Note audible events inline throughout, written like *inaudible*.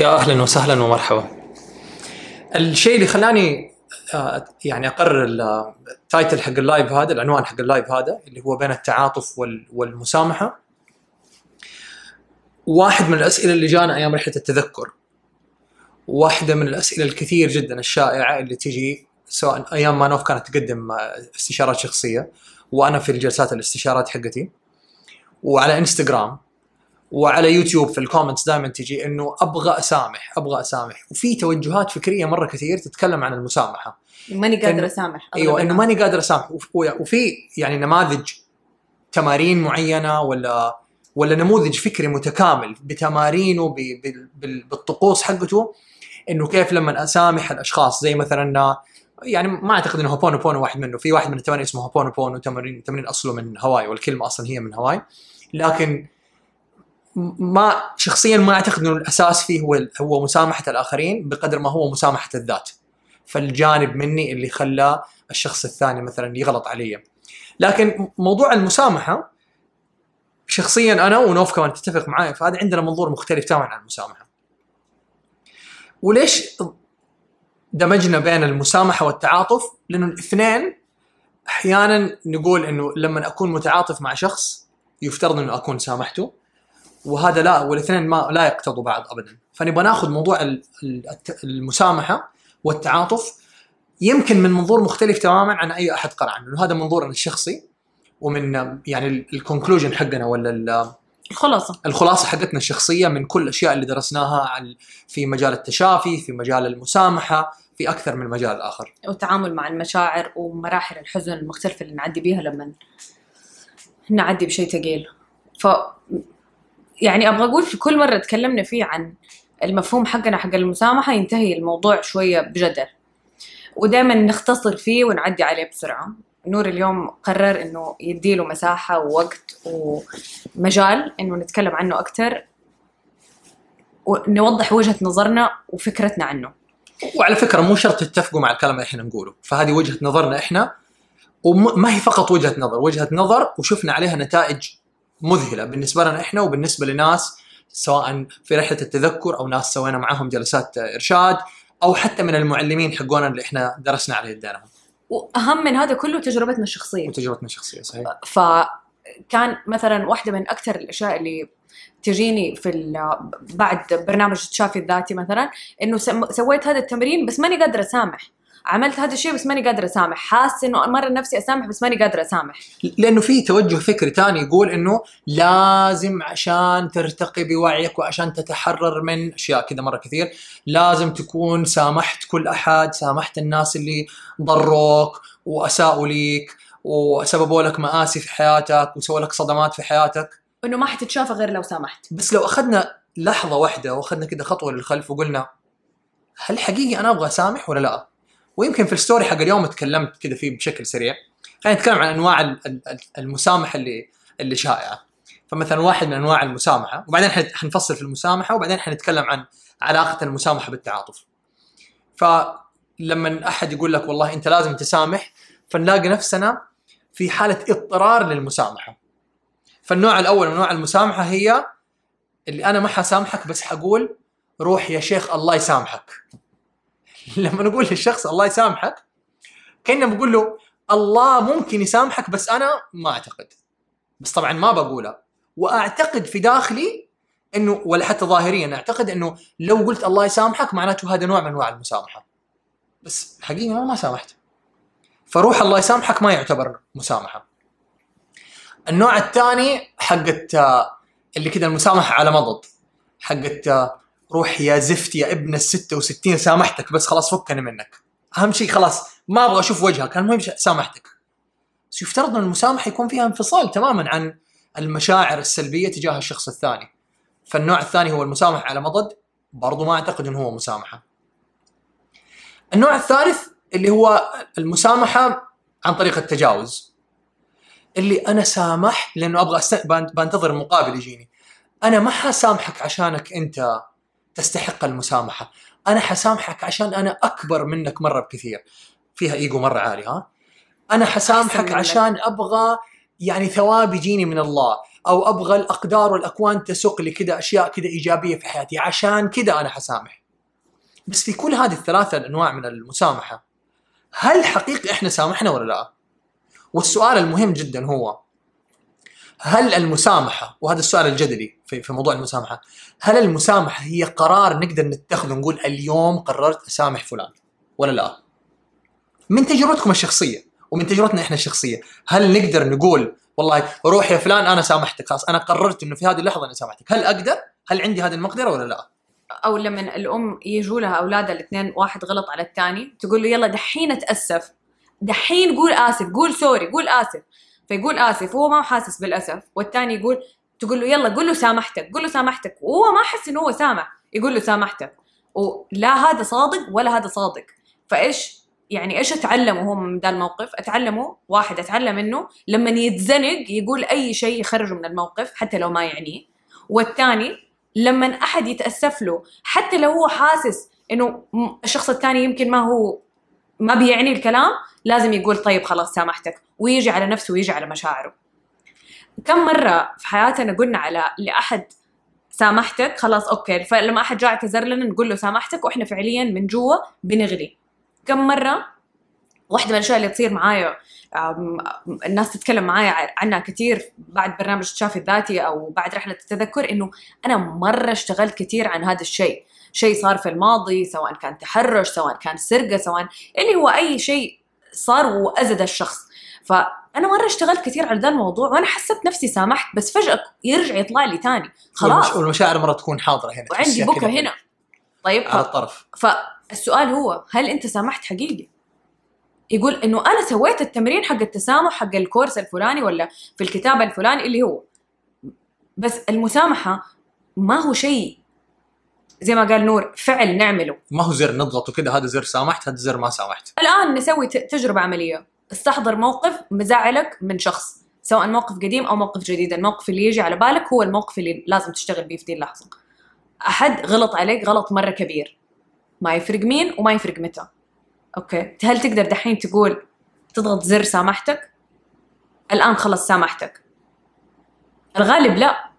يا أهلا وسهلا ومرحبا. الشيء اللي خلاني آه، يعني أقرر ال title حق ال live هذا العنوان حق ال live هذا اللي هو بين التعاطف وال- والمسامحة. واحد من الأسئلة اللي جانا أيام رحلة التذكر. واحدة من الأسئلة الكثير جدا الشائعة اللي تجي سواء أيام ما نوف كانت تقدم آه، استشارات شخصية وأنا في الجلسات الاستشارات حقتي وعلى إنستغرام وعلى يوتيوب في ال comments دائما تجي إنه أبغى أسامح أبغى أسامح. وفي توجهات فكرية مرة كثير تتكلم عن المسامحة. ماني قادره إنه- أسامح أيوه إنه. ماني قادر أسامح. وف- وفي يعني نماذج تمارين معينة ولا ولا نموذج فكري متكامل بتمارينه بالطقوس حقته إنه كيف لما أسامح الأشخاص. زي مثلا يعني ما أعتقد إنه هوبونو بونو واحد منه. في واحد من التمارين اسمه هوبونو بونو تمرين تمرين أصله من هاواي والكلمة أصلا هي من هاواي لكن ما شخصيا ما أعتقد إنه الأساس فيه هو هو مسامحة الآخرين بقدر ما هو مسامحة الذات. فالجانب مني اللي خلى الشخص الثاني مثلا يغلط علي. لكن موضوع المسامحة شخصيا أنا ونوف كمان تتفق معي فهذا عندنا منظور مختلف تماما عن المسامحة. وليش دمجنا بين المسامحة والتعاطف؟ لأنه الاثنين أحيانا نقول إنه لما أكون متعاطف مع شخص يفترض إنه أكون سامحته. وهذا لا والاثنين ما لا يقتضوا بعض ابدا. فنبغى نأخذ موضوع المسامحة والتعاطف يمكن من منظور مختلف تماما عن أي أحد قرأ عنه هذا منظورنا الشخصي ومن يعني الكونكلوجن حقنا ولا ال- الخلاصة. الخلاصة حقتنا الشخصية من كل الأشياء اللي درسناها في مجال التشافي في مجال المسامحة في أكثر من مجال آخر. والتعامل مع المشاعر ومراحل الحزن المختلفة اللي نعدي بيها لما نعدي بشيء ثقيل. ف يعني أبغى أقول في كل مرة تكلمنا فيه عن المفهوم حقنا حق المسامحة ينتهي الموضوع شوية بجدل. ودائما نختصر فيه ونعدي عليه بسرعة. نور اليوم قرر إنه يديله مساحة ووقت ومجال إنه نتكلم عنه أكثر ونوضح وجهة نظرنا وفكرتنا عنه. وعلى فكرة مو شرط تتفقوا مع الكلام اللي إحنا نقوله. فهذه وجهة نظرنا إحنا وما هي فقط وجهة نظر. وجهة نظر وشفنا عليها نتائج مذهلة بالنسبة لنا إحنا وبالنسبة لناس سواء في رحلة التذكر أو ناس سوينا معاهم جلسات إرشاد أو حتى من المعلمين حقونا اللي إحنا درسنا على يدينهم وأهم من هذا كله تجربتنا الشخصية. وتجربتنا الشخصية صحيح. فكان مثلا واحدة من أكثر الأشياء اللي تجيني في بعد برنامج التشافي الذاتي مثلا إنه سويت هذا التمرين بس ماني قادرة أسامح. عملت هذا الشيء بس ماني قادرة أسامح. حاسة إنه مرة نفسي أسامح بس ماني قادرة أسامح. لأنه في توجه فكري ثاني يقول إنه لازم عشان ترتقي بوعيك وعشان تتحرر من أشياء كذا مرة كثير لازم تكون سامحت كل أحد سامحت الناس اللي ضروك وأساءوا ليك وسببوا لك مآسي في حياتك وسووا لك صدمات في حياتك. إنه ما حتتشافى غير لو سامحت. بس لو أخذنا لحظة واحدة وأخذنا كذا خطوة للخلف وقلنا هل حقيقي أنا أبغى أسامح ولا لا؟ ويمكن في الستوري حق اليوم تكلمت كذا فيه بشكل سريع. خلينا نتكلم عن أنواع ال- ال- ال- المسامحة اللي اللي شائعة. فمثلا واحد من أنواع المسامحة وبعدين حن- حنفصل في المسامحة وبعدين حنتكلم عن علاقة المسامحة بالتعاطف. فلما أحد يقول لك والله أنت لازم تسامح فنلاقي نفسنا في حالة اضطرار للمسامحة. فالنوع الأول من أنواع المسامحة هي اللي أنا ما حسامحك بس حقول روح يا شيخ الله يسامحك. *laughs* لما نقول للشخص الله يسامحك كأننا بقول له الله ممكن يسامحك بس أنا ما أعتقد. بس طبعا ما بقولها وأعتقد في داخلي إنه ولا حتى ظاهريا أعتقد إنه لو قلت الله يسامحك معناته هذا نوع من أنواع المسامحة. بس حقيقة أنا ما سامحت. فروح الله يسامحك ما يعتبر مسامحة. النوع الثاني حقت آه، اللي كذا المسامحة على مضض. حقت آه، روح يا زفت يا ابن ال 66 سامحتك بس خلاص فكني منك. أهم شيء خلاص ما أبغى أشوف وجهك المهم سامحتك. بس يفترض إن المسامحة يكون فيها انفصال تماما عن المشاعر السلبية تجاه الشخص الثاني. فالنوع الثاني هو المسامحة على مضض برضو ما أعتقد إنه هو مسامحة. النوع الثالث اللي هو المسامحة عن طريق التجاوز. اللي أنا سامحت لأنه أبغى بنتظر المقابل يجيني. أنا ما حسامحك عشانك أنت تستحق المسامحة. أنا حسامحك عشان أنا أكبر منك مرة بكثير. فيها إيجو مرة عالي ها؟ أنا حسامحك. عشان أبغى يعني ثواب يجيني من الله أو أبغى الأقدار والأكوان تسوق لي كذا أشياء كذا إيجابية في حياتي. عشان كذا أنا حسامح. بس في كل هذه الثلاثة الانواع من المسامحة هل حقيقي إحنا سامحنا ولا لا؟ والسؤال المهم جدا هو هل المسامحة وهذا السؤال الجدلي في في موضوع المسامحة. هل المسامحة هي قرار نقدر نتخذه نقول اليوم قررت أسامح فلان ولا لا؟ من تجربتكم الشخصية ومن تجربتنا إحنا الشخصية هل نقدر نقول والله روح يا فلان أنا سامحتك خلاص أنا قررت إنه في هذه اللحظة أنا سامحتك هل أقدر؟ هل عندي هذه المقدرة ولا لا؟ أو لما الأم يجوا لها اولادها الاثنين واحد غلط على الثاني تقول له يلا دحين أتأسف دحين قول آسف قول سوري قول آسف فيقول آسف وهو ما حاسس بالأسف والثاني يقول تقول له يلا قول له سامحتك قول له سامحتك. وهو ما حس إنه هو سامح يقول له سامحتك. ولا هذا صادق ولا هذا صادق. فإيش؟ يعني إيش أتعلمه هو من ذا الموقف؟ أتعلمه واحد أتعلم إنه لما يتزنق يقول أي شيء يخرجه من الموقف حتى لو ما يعنيه. والثاني لما أحد يتأسف له حتى لو هو حاسس إنه الشخص الثاني يمكن ما هو ما بيعني الكلام لازم يقول طيب خلاص سامحتك. ويجي على نفسه ويجي على مشاعره. كم مرة في حياتنا قلنا على لأحد سامحتك خلاص okay فلما أحد جاء اعتذر لنا نقول له سامحتك وإحنا فعليا من جوا بنغلي. كم مرة؟ واحدة من الأشياء اللي تصير معايا الناس تتكلم معايا عنها كثير بعد برنامج التشافي الذاتي أو بعد رحلة التذكر إنه أنا مرة اشتغلت كثير عن هذا الشيء. شيء صار في الماضي سواء كان تحرش سواء كان سرقة سواء اللي هو أي شيء صار وأذى الشخص. فأنا مرة اشتغلت كثير على ذا الموضوع وأنا حسيت نفسي سامحت بس فجأة يرجع يطلع لي تاني خلاص. والمش- والمشاعر مرة تكون حاضرة هنا وعندي كذا هنا. طيب على. الطرف. فالسؤال هو هل أنت سامحت حقيقي؟ يقول إنه أنا سويت التمرين حق التسامح حق الكورس الفلاني ولا في الكتاب الفلاني اللي هو. بس المسامحة ما هو شيء زي ما قال نور فعل نعمله. ما هو زر نضغطه كذا هذا زر سامحت هذا زر ما سامحت. الآن نسوي تجربة عملية. استحضر موقف مزعلك من شخص سواء موقف قديم أو موقف جديد. الموقف اللي يجي على بالك هو الموقف اللي لازم تشتغل بيه في دي اللحظة. أحد غلط عليك غلط مرة كبير. ما يفرق مين وما يفرق متى. أوكي؟ هل تقدر دحين تقول تضغط زر سامحتك؟ الآن خلص سامحتك. الغالب لا.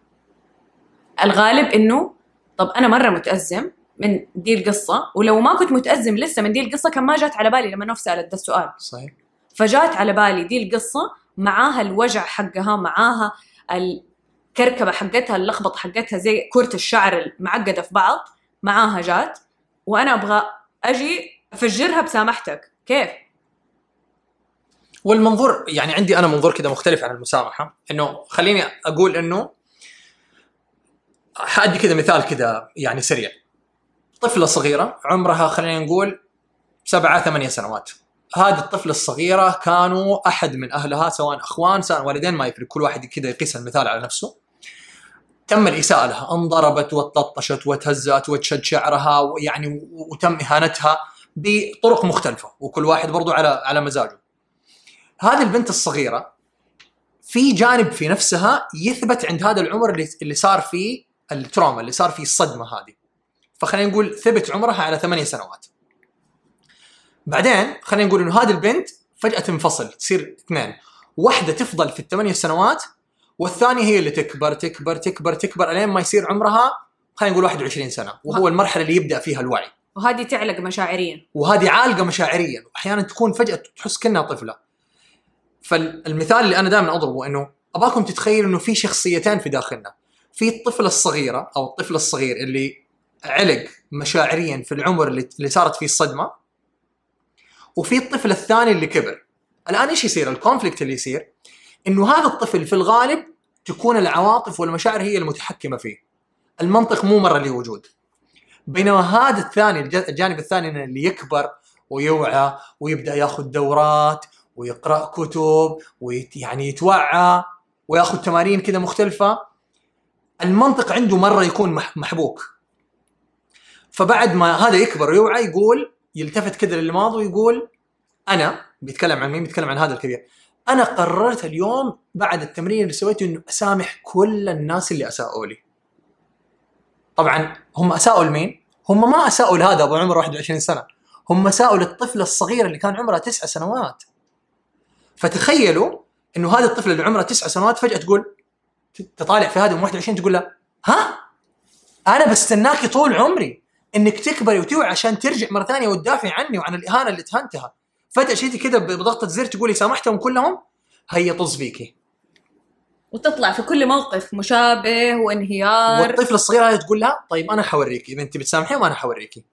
الغالب إنه طب أنا مرة متأزم من دي القصة ولو ما كنت متأزم لسه من دي القصة كان ما جات على بالي لما نوف سألت ده السؤال. صحيح. فجات على بالي دي القصة معاها الوجع حقها معاها الكركبة حقتها اللخبطة حقتها زي كرة الشعر المعقدة في بعض معاها جات وأنا أبغى أجي أفجرها بسامحتك. كيف؟ والمنظور يعني عندي أنا منظور كذا مختلف عن المسامحة إنه خليني أقول إنه حأدي كذا مثال كذا يعني سريع. طفلة صغيرة عمرها خلينا نقول سبعة ثمانية سنوات. هذه الطفلة الصغيرة كانوا أحد من أهلها سواء أخوان سواء والدين ما يفرق كل واحد كذا يقيس المثال على نفسه. تم الإساءة لها انضربت وتطشت وتهزأت وتشد شعرها ويعني وتم إهانتها بطرق مختلفة وكل واحد برضو على على مزاجه. هذه البنت الصغيرة في جانب في نفسها يثبت عند هذا العمر اللي اللي صار فيه التروما اللي صار فيه الصدمة هذه. فخلينا نقول ثبت عمرها على ثمانية سنوات. بعدين خلينا نقول إنه هذه البنت فجأة تنفصل تصير اثنين. واحدة تفضل في الثمانية سنوات والثانية هي اللي تكبر تكبر تكبر تكبر الين ما يصير عمرها خلينا نقول 21 سنة. وهو المرحلة اللي يبدأ فيها الوعي. وهذه تعلق مشاعريا. وهذه عالقة مشاعريا. واحيانا تكون فجأة تحس كأنها طفلة. فالمثال اللي أنا دائما أضربه إنه أباكم تتخيلوا إنه في شخصيتين في داخلنا. في الطفلة الصغيرة أو الطفل الصغير اللي علق مشاعريا في العمر اللي, اللي صارت فيه الصدمة وفي الطفل الثاني اللي كبر. الآن إيش يصير؟ الكونفليكت اللي يصير إنه هذا الطفل في الغالب تكون العواطف والمشاعر هي المتحكمة فيه. المنطق مو مرة له وجود. بينما هذا الثاني الج- الجانب الثاني اللي يكبر ويوعى ويبدأ ياخذ دورات ويقرأ كتب ويعني يتوعى وياخذ تمارين كذا مختلفة المنطق عنده مرة يكون مح- محبوك. فبعد ما هذا يكبر ويوعى يقول يلتفت كذا للماضي ويقول أنا بيتكلم عن مين؟ بيتكلم عن هذا الكبير أنا قررت اليوم بعد التمرين اللي سويته إنه أسامح كل الناس اللي أساءوا لي. طبعا هم أساءوا لمين؟ هم ما أساءوا لهذا أبو عمر 21 سنة، هم أساءوا للطفله الصغيره اللي كان عمرها تسع سنوات. فتخيلوا إنه هذا الطفل اللي عمره تسع سنوات فجأة تقول تطالع في هذه ام 21 تقول له ها أنا بستناكي طول عمري إنك تكبري وتوعي عشان ترجع مرة ثانية وتدافعي عني وعن الإهانة اللي تهنتها فجأة شيتي كذا بضغطة زر تقولي سامحتهم كلهم هي طز فيكي. وتطلع في كل موقف مشابه وانهيار. والطفل الصغير هذا تقول لها طيب أنا حوريكي إذا أنت بتسامحيهم أنا حوريكي.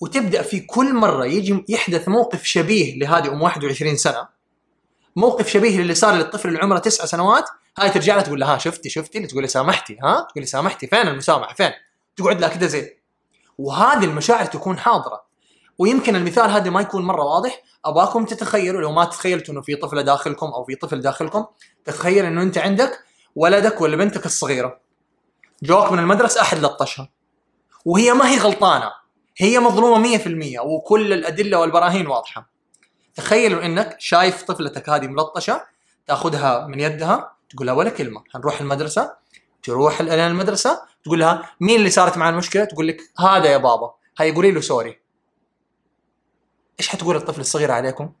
وتبدأ في كل مرة يجي يحدث موقف شبيه لهذه أم 21 سنة. موقف شبيه للي صار للطفل اللي عمره تسع سنوات هاي ترجع لها تقول لها ها شفتي؟ شفتي تقول لي سامحتي ها؟ تقول لي سامحتي فين المسامحة؟ فين؟ تقعد لها كذا زي وهذه المشاعر تكون حاضرة. ويمكن المثال هذا ما يكون مرة واضح. أباكم تتخيلوا لو ما تخيلتوا إنه في طفلة داخلكم أو في طفل داخلكم تتخيل إنه أنت عندك ولدك ولا بنتك الصغيرة. جوك من المدرسة أحد لطشها. وهي ما هي غلطانة. هي مظلومة 100% وكل الأدلة والبراهين واضحة. تخيلوا إنك شايف طفلتك هذه ملطشة تأخذها من يدها تقول لها ولا كلمة. حنروح المدرسة تروح إلى المدرسة؟ تقول لها مين اللي صارت معاه المشكلة تقول لك هذا يا بابا. هي قولي له سوري. إيش حتقول الطفل الصغير عليكم؟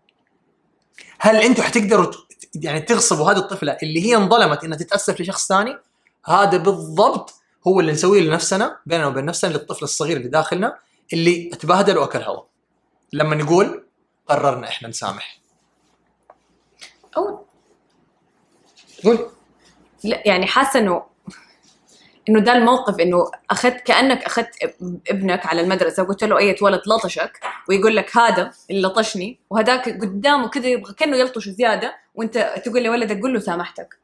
هل أنتم حتقدروا يعني تغصبوا هذه الطفلة اللي هي انظلمت إنها تتأسف لشخص ثاني؟ هذا بالضبط هو اللي نسويه لنفسنا بيننا وبين نفسنا للطفل الصغير اللي داخلنا اللي اتبهدل واكل هوا لما نقول قررنا إحنا نسامح. أو قول. لا يعني حاسة إنه إنه ده الموقف إنه أخذت كأنك أخذت ابنك على المدرسة وقلت له أي ولد لطشك ويقول لك هذا اللي لطشني وهذاك قدامه كذا يبغى كأنه يلطش زيادة وأنت تقول لولدك قول له سامحتك.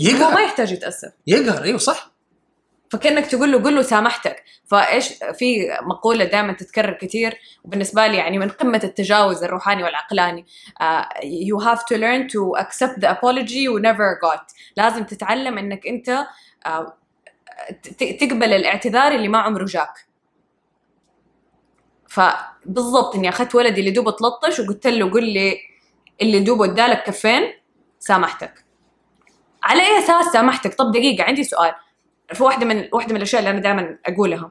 هو ما يقهر يحتاج يتأسف. يقهر أيوه صح. فكأنك تقول له قول له سامحتك. فإيش في مقولة دائما تتكرر كثير وبالنسبة لي يعني من قمة التجاوز الروحاني والعقلاني you have to learn to accept the apology you never got. لازم تتعلم إنك أنت تقبل الاعتذار اللي ما عمره جاك. فبالضبط إني أخذت ولدي اللي دوبه تلطش وقلت له قل لي اللي دوبه ادالك كفين سامحتك. على أي أساس سامحتك؟ طب دقيقة عندي سؤال. في واحدة من واحدة من الأشياء اللي أنا دائما أقولها.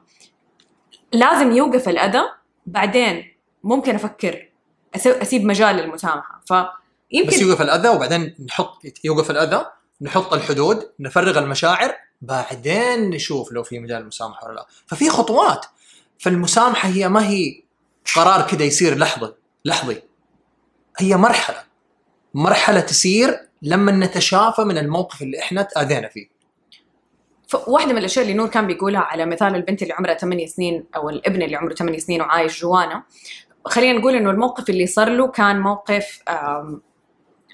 لازم يوقف الاذى بعدين ممكن أفكر أسيب مجال للمسامحة. بس فيمكن يوقف الأذى وبعدين نحط يوقف الأذى نحط الحدود نفرغ المشاعر بعدين نشوف لو في مجال المسامحه ولا لا. ففي خطوات. فالمسامحة هي ما هي قرار كده يصير لحظي لحظي هي مرحلة. مرحلة تسير لما نتشافى من الموقف اللي إحنا تأذينا فيه. واحدة من الأشياء اللي نور كان بيقولها على مثال البنت اللي عمرها 8 سنين أو الابن اللي عمره 8 سنين وعايش جوانا. خلينا نقول إنه الموقف اللي صار له كان موقف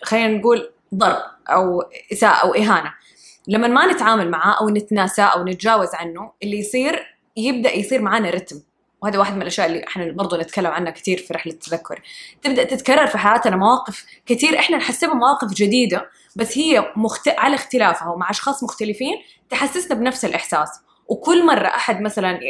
خلينا نقول ضرب أو إساءة أو إهانة. لما ما نتعامل معاه أو نتناساه أو نتجاوز عنه اللي يصير يبدأ يصير معانا رتم. وهذا واحد من الأشياء اللي إحنا برضو نتكلم عنها كثير في رحلة التذكر. تبدأ تتكرر في حياتنا مواقف كثير إحنا نحسبها مواقف جديدة بس هي مخت... على اختلافها ومع أشخاص مختلفين تحسسنا بنفس الإحساس. وكل مرة أحد مثلا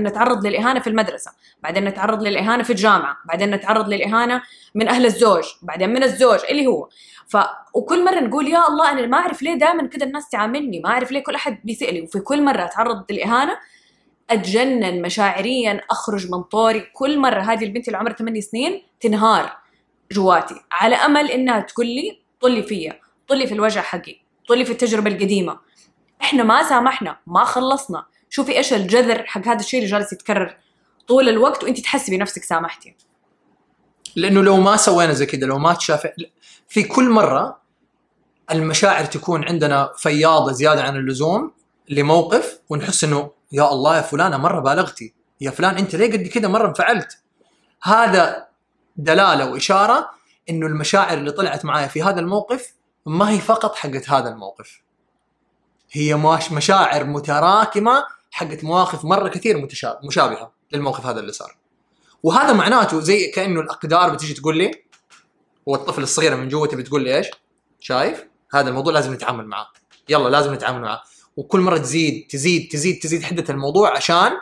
نتعرض للإهانة في المدرسة بعدين نتعرض للإهانة في الجامعة بعدين نتعرض للإهانة من أهل الزوج بعدين من الزوج اللي هو. ف وكل مرة نقول يا الله أنا ما أعرف ليه دائما كذا الناس تعاملني ما أعرف ليه كل أحد بيسئ لي وفي كل مرة أتعرض للإهانة أتجنن مشاعريا أخرج من طوري كل مرة هذه البنت اللي عمرها 8 سنين تنهار جواتي. على أمل إنها تقول لي طلي فيا طلي في الوجع حقي طلي في التجربة القديمة. إحنا ما سامحنا ما خلصنا. شوفي إيش الجذر حق هذا الشيء اللي جالس يتكرر طول الوقت وأنت تحسبي نفسك سامحتي. لأنه لو ما سوينا زي كذا لو ما تشاف في كل مرة المشاعر تكون عندنا فياضة زيادة عن اللزوم لموقف ونحس إنه يا الله يا فلانه مرة بالغتي. يا فلان أنت ليه قد كذا مرة انفعلت. هذا دلالة وإشارة إنه المشاعر اللي طلعت معايا في هذا الموقف ما هي فقط حقت هذا الموقف. هي مشاعر متراكمة حقت مواقف مرة كثير مشابهة للموقف هذا اللي صار. وهذا معناته زي كأنه الأقدار بتيجي تقول لي والطفل الصغيره من جوتي بتقول لي إيش؟ شايف؟ هذا الموضوع لازم نتعامل معاه يلا لازم نتعامل معاه وكل مرة تزيد تزيد تزيد تزيد حدة الموضوع عشان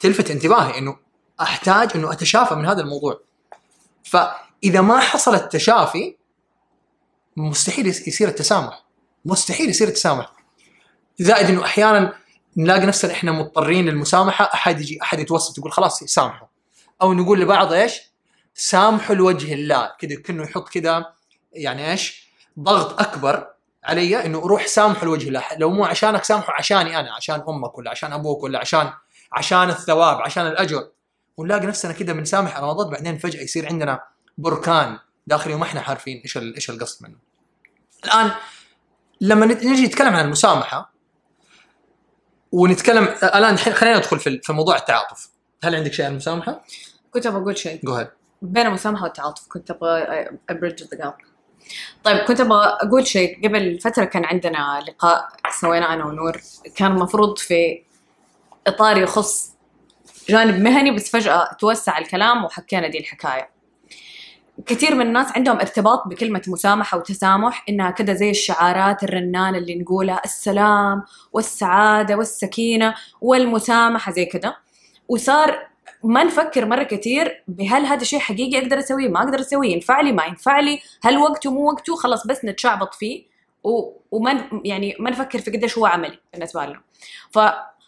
تلفت انتباهي إنه أحتاج إنه أتشافى من هذا الموضوع فإذا ما حصل التشافي مستحيل يصير التسامح مستحيل يصير التسامح زائد إنه أحيانا نلاقي نفسنا إحنا مضطرين للمسامحة أحد يجي أحد يتوسط يقول خلاص سامحوا أو نقول لبعض إيش؟ سامحوا لوجه الله كذا كأنه يحط كذا يعني إيش؟ ضغط أكبر علي إنه روح سامحه لوجه الله لو مو عشانك سامحه عشاني أنا عشان أمك ولا عشان أبوك ولا عشان عشان الثواب عشان الأجر ونلاقي نفسنا كذا بنسامح مضض بعدين فجأة يصير عندنا بركان داخلي وما إحنا عارفين إيش إيش القصد منه. الآن لما نجي نتكلم عن المسامحة ونتكلم الآن خلينا ندخل في في موضوع التعاطف. هل عندك شيء عن المسامحة؟ كنت بقول شيء جو هيد بين المسامحه والتعاطف كنت أبغى ابرج ذا جاب طيب كنت أبغى أقول شيء. قبل فترة كان عندنا لقاء سويناه أنا ونور. كان المفروض في إطار يخص جانب مهني بس فجأة توسع الكلام وحكينا دي الحكاية. كثير من الناس عندهم ارتباط بكلمة مسامحة وتسامح إنها كده زي الشعارات الرنانة اللي نقولها السلام والسعادة والسكينة والمسامحة زي كده. وصار ما نفكر مرة كثير بهل هذا شيء حقيقي أقدر أسويه ما أقدر أسويه ينفع لي ما ينفع لي هل وقته مو وقته؟ خلاص بس نتشعبط فيه و... وما يعني ما نفكر في قديش هو عملي بالنسبة لنا. ف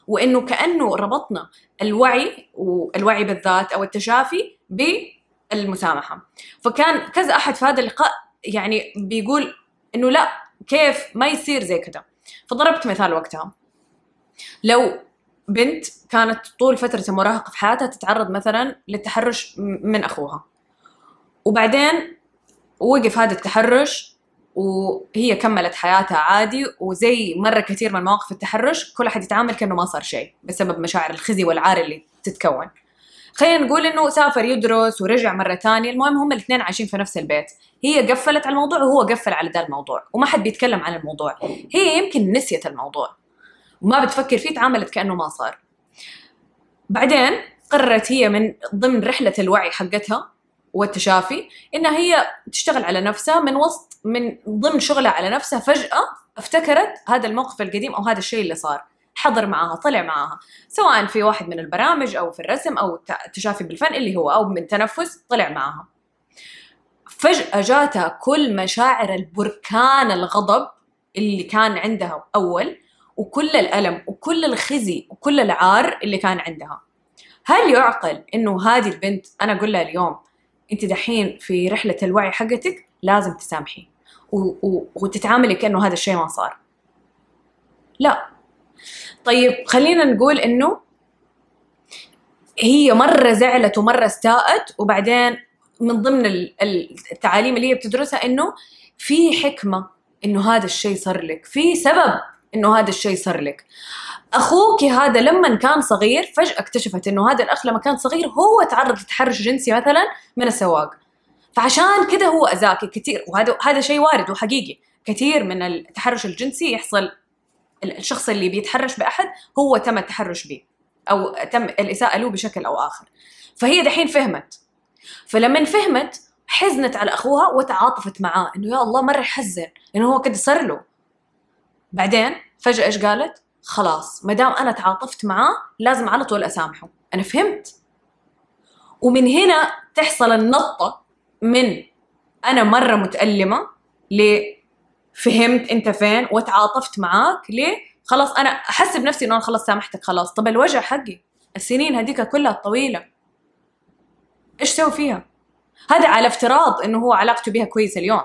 وإنه كأنه ربطنا الوعي والوعي بالذات أو التشافي بالمسامحة. فكان كذا أحد في هذا اللقاء يعني بيقول إنه لا كيف ما يصير زي كده فضربت مثال وقتها. لو بنت كانت طول فترة المراهقة في حياتها تتعرض مثلا للتحرش من أخوها. وبعدين وقف هذا التحرش وهي كملت حياتها عادي وزي مرة كثير من مواقف التحرش كل أحد يتعامل كأنه ما صار شيء بسبب مشاعر الخزي والعار اللي تتكون. خلينا نقول إنه سافر يدرس ورجع مرة ثانية المهم هم الاثنين عايشين في نفس البيت. هي قفلت على الموضوع وهو قفل على ذا الموضوع وما حد بيتكلم عن الموضوع. هي يمكن نسيت الموضوع. وما بتفكر فيه تعاملت كأنه ما صار. بعدين قررت هي من ضمن رحلة الوعي حقتها والتشافي انها هي تشتغل على نفسها من وسط من ضمن شغلها على نفسها فجأة افتكرت هذا الموقف القديم أو هذا الشيء اللي صار. حضر معاها طلع معاها سواء في واحد من البرامج أو في الرسم أو ت- تشافي بالفن اللي هو أو من تنفس طلع معاها فجأة جاتها كل مشاعر البركان الغضب اللي كان عندها أول وكل الألم وكل الخزي وكل العار اللي كان عندها. هل يعقل إنه هذه البنت أنا أقول لها اليوم أنت دحين في رحلة الوعي حقتك لازم تسامحي وتتعاملي كأنه هذا الشيء ما صار. لا. طيب خلينا نقول إنه هي مرة زعلت ومرة استاءت وبعدين من ضمن ال- ال- التعاليم اللي هي بتدرسها إنه في حكمة إنه هذا الشيء صار لك، في سبب. إنه هذا الشيء صار لك. أخوك هذا لما كان صغير فجأة اكتشفت إنه هذا الأخ لما كان صغير هو تعرض لتحرش جنسي مثلا من السواق. فعشان كده هو أذاكي كثير وهذا هذا شيء وارد وحقيقي، كثير من التحرش الجنسي يحصل ال- الشخص اللي بيتحرش بأحد هو تم التحرش به أو تم الإساءة له بشكل أو آخر. فهي دحين فهمت فلما فهمت حزنت على أخوها وتعاطفت معاه إنه يا الله مرة يحزن إنه هو كده صار له بعدين فجأة إيش قالت؟ خلاص ما دام أنا تعاطفت معاه لازم على طول أسامحه. أنا فهمت. ومن هنا تحصل النطة من أنا مرة متألمة ل فهمت أنت فين وتعاطفت معاك ليه خلاص أنا أحس بنفسي إنه أنا خلاص سامحتك خلاص. طب الوجع حقي. السنين هذيك كلها الطويله إيش سوي فيها؟ هذا على افتراض إنه هو علاقته بها كويسة اليوم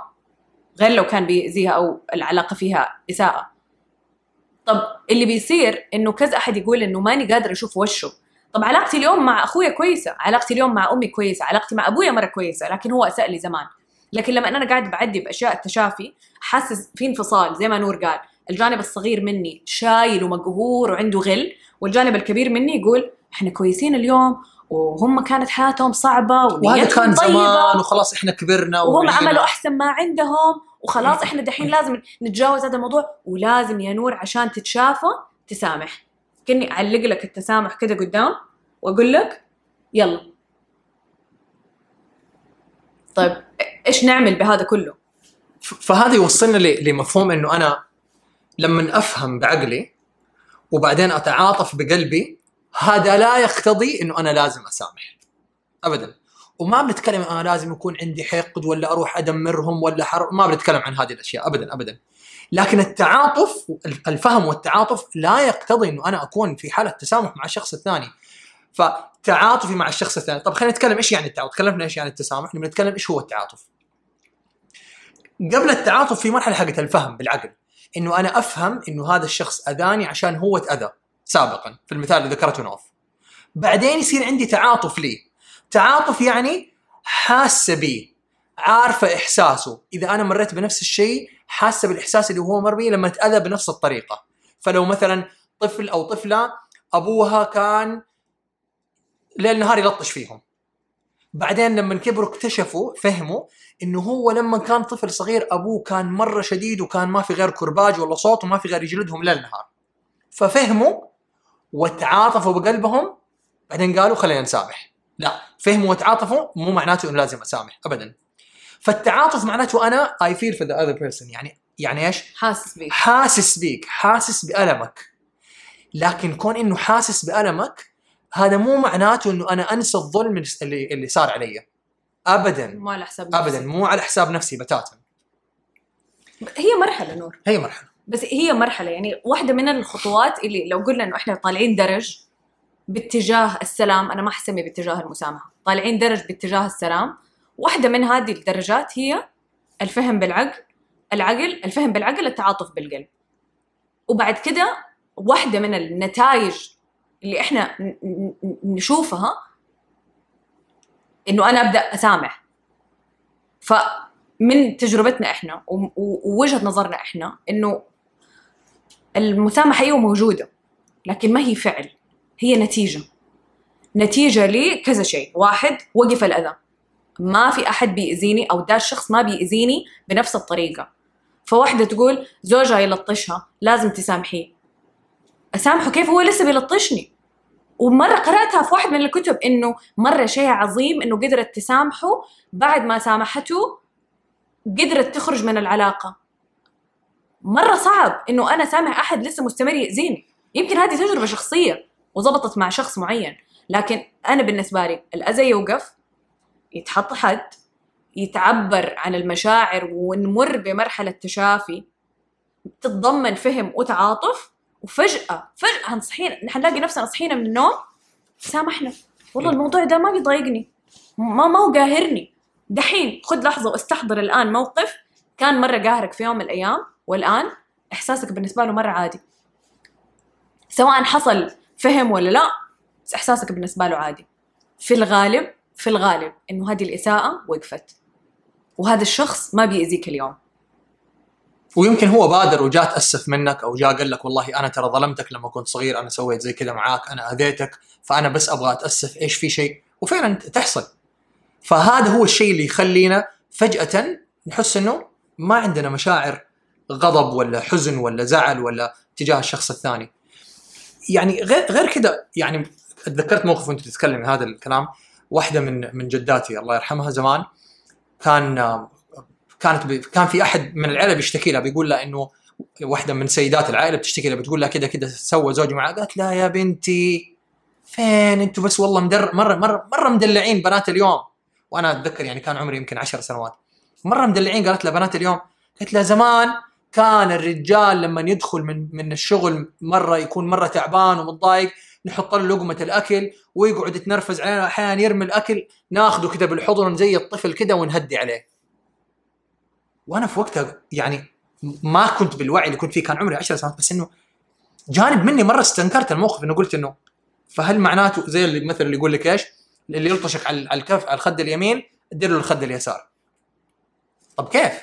غير لو كان بيأذيها أو العلاقة فيها إساءة. طب اللي بيصير إنه كذا أحد يقول إنه ماني قادر أشوف وشه. طب علاقتي اليوم مع أخويا كويسة، علاقتي اليوم مع أمي كويسة، علاقتي مع أبويا مرة كويسة، لكن هو أساء لي زمان. لكن لما أنا قاعد بعدي بأشياء التشافي حاسس في انفصال زي ما نور قال، الجانب الصغير مني شايل ومقهور وعنده غل، والجانب الكبير مني يقول إحنا كويسين اليوم وهم كانت حياتهم صعبة وهذا كان طيبة زمان وخلاص إحنا كبرنا وهم. عملوا أحسن ما عندهم وخلاص إحنا دحين لازم نتجاوز هذا الموضوع ولازم يا نور عشان تتشافى تسامح. كني أعلق لك التسامح كده قدام وأقول لك يلا. طيب إيش نعمل بهذا كله؟ فهذا يوصلنا لمفهوم إنه أنا لما أفهم بعقلي وبعدين أتعاطف بقلبي هذا لا يقتضي إنه أنا لازم أسامح. ابدا. وما بنتكلم أنا لازم يكون عندي حقد ولا أروح أدمرهم ولا حر... ما بنتكلم عن هذه الأشياء ابدا ابدا. لكن التعاطف الفهم والتعاطف لا يقتضي إنه أنا أكون في حالة تسامح مع الشخص الثاني فتعاطفي مع الشخص الثاني. طب خلينا نتكلم إيش يعني التعاطف؟ تكلمنا إيش يعني التسامح؟ نبي نتكلم إيش هو التعاطف؟ قبل التعاطف في مرحلة حقت الفهم بالعقل. إنه أنا أفهم إنه هذا الشخص أذاني عشان هو اتاذى سابقا في المثال اللي ذكرته نوف. بعدين يصير عندي تعاطف لي. تعاطف يعني حاسة بيه عارفة إحساسه. إذا أنا مريت بنفس الشيء حاسة بالإحساس اللي هو مر بيه لما تأذى بنفس الطريقة. فلو مثلا طفل أو طفلة أبوها كان ليل نهار يلطش فيهم. بعدين لما كبروا اكتشفوا فهموا إنه هو لما كان طفل صغير أبوه كان مرة شديد وكان ما في غير كرباج ولا صوت وما في غير يجلدهم ليل نهار. ففهموا وتعاطفوا بقلبهم بعدين قالوا خلينا نسامح. لا فهموا وتعاطفوا مو معناته إنه لازم أسامح ابدا. فالتعاطف معناته أنا I feel for the other person يعني يعني إيش؟ حاسس بيك. حاسس بيك حاسس بألمك. لكن كون إنه حاسس بألمك هذا مو معناته إنه أنا أنسى الظلم اللي اللي صار علي. ابدا. مو على حساب ابدا نفسي. مو على حساب نفسي بتاتا. هي مرحلة نور. هي مرحلة. بس هي مرحلة يعني واحدة من الخطوات اللي لو قلنا إنه إحنا طالعين درج باتجاه السلام أنا ما حسمي باتجاه المسامحة. طالعين درج باتجاه السلام. واحدة من هذه الدرجات هي الفهم بالعقل العقل الفهم بالعقل التعاطف بالقلب. وبعد كده واحدة من النتائج اللي إحنا نشوفها إنه أنا أبدأ أسامح. فمن تجربتنا إحنا ووجهة نظرنا إحنا إنه المسامحة أيوه موجودة لكن ما هي فعل. هي نتيجة. نتيجة لكذا شيء. واحد وقف الأذى. ما في أحد بيأذيني أو ده الشخص ما بيأذيني بنفس الطريقة. فواحدة تقول زوجها يلطشها لازم تسامحيه. أسامحه كيف؟ هو لسه بيلطشني. ومرة قرأتها في واحد من الكتب إنه مرة شيء عظيم إنه قدرت تسامحه. بعد ما سامحته قدرت تخرج من العلاقة. مرة صعب إنه أنا سامح أحد لسه مستمر يأذيني. يمكن هذه تجربة شخصية. وزبطت مع شخص معين. لكن أنا بالنسبة لي الأذى يوقف يتحط حد يتعبر عن المشاعر ونمر بمرحلة تشافي تتضمن فهم وتعاطف وفجأة فجأة نصحين نحن نلاقي نفسنا صحينا من النوم سامحنا. والله الموضوع ده ما بيضايقني ما ما هو قاهرني. دحين خذ لحظة واستحضر الآن موقف كان مرة قاهرك في يوم من الأيام والآن إحساسك بالنسبة له مرة عادي. سواء حصل فهم ولا لا؟ بس إحساسك بالنسبة له عادي. في الغالب في الغالب إنه هذه الإساءة وقفت. وهذا الشخص ما بيأذيك اليوم. ويمكن هو بادر وجاء تاسف منك أو جاء قال لك والله أنا ترى ظلمتك لما كنت صغير أنا سويت زي كذا معاك أنا أذيتك فأنا بس أبغى أتأسف إيش في شيء؟ وفعلا تحصل. فهذا هو الشيء اللي يخلينا فجأة نحس إنه ما عندنا مشاعر غضب ولا حزن ولا زعل ولا تجاه الشخص الثاني. يعني غير غير كذا يعني تذكرت موقف وانت تتكلم هذا الكلام. واحدة من من جداتي الله يرحمها زمان كان كانت. كان في أحد من العيلة بيشتكي لها بيقول لها إنه واحدة من سيدات العائله بتشتكي لها بتقول لها كذا كذا سوى زوجي معها. قالت لا يا بنتي فين أنتوا بس والله مدر مره مره مرة مدلعين بنات اليوم. وأنا أتذكر يعني كان عمري يمكن عشر سنوات. مرة مدلعين قالت لها بنات اليوم. قالت لها زمان كان الرجال لما يدخل من من الشغل مرة يكون مرة تعبان ومتضايق نحط له لقمة الأكل ويقعد يتنرفز علينا أحيانا يرمي الأكل ناخذه كذا بالحضن زي الطفل كذا ونهدي عليه وأنا في وقتها يعني ما كنت بالوعي اللي كنت فيه كان عمري 10 سنوات بس إنه جانب مني مرة استنكرت الموقف إنه قلت إنه فهل معناته زي اللي مثلا اللي يقول لك إيش؟ اللي يلطشك على الكف على الخد اليمين ادير له الخد اليسار. طب كيف؟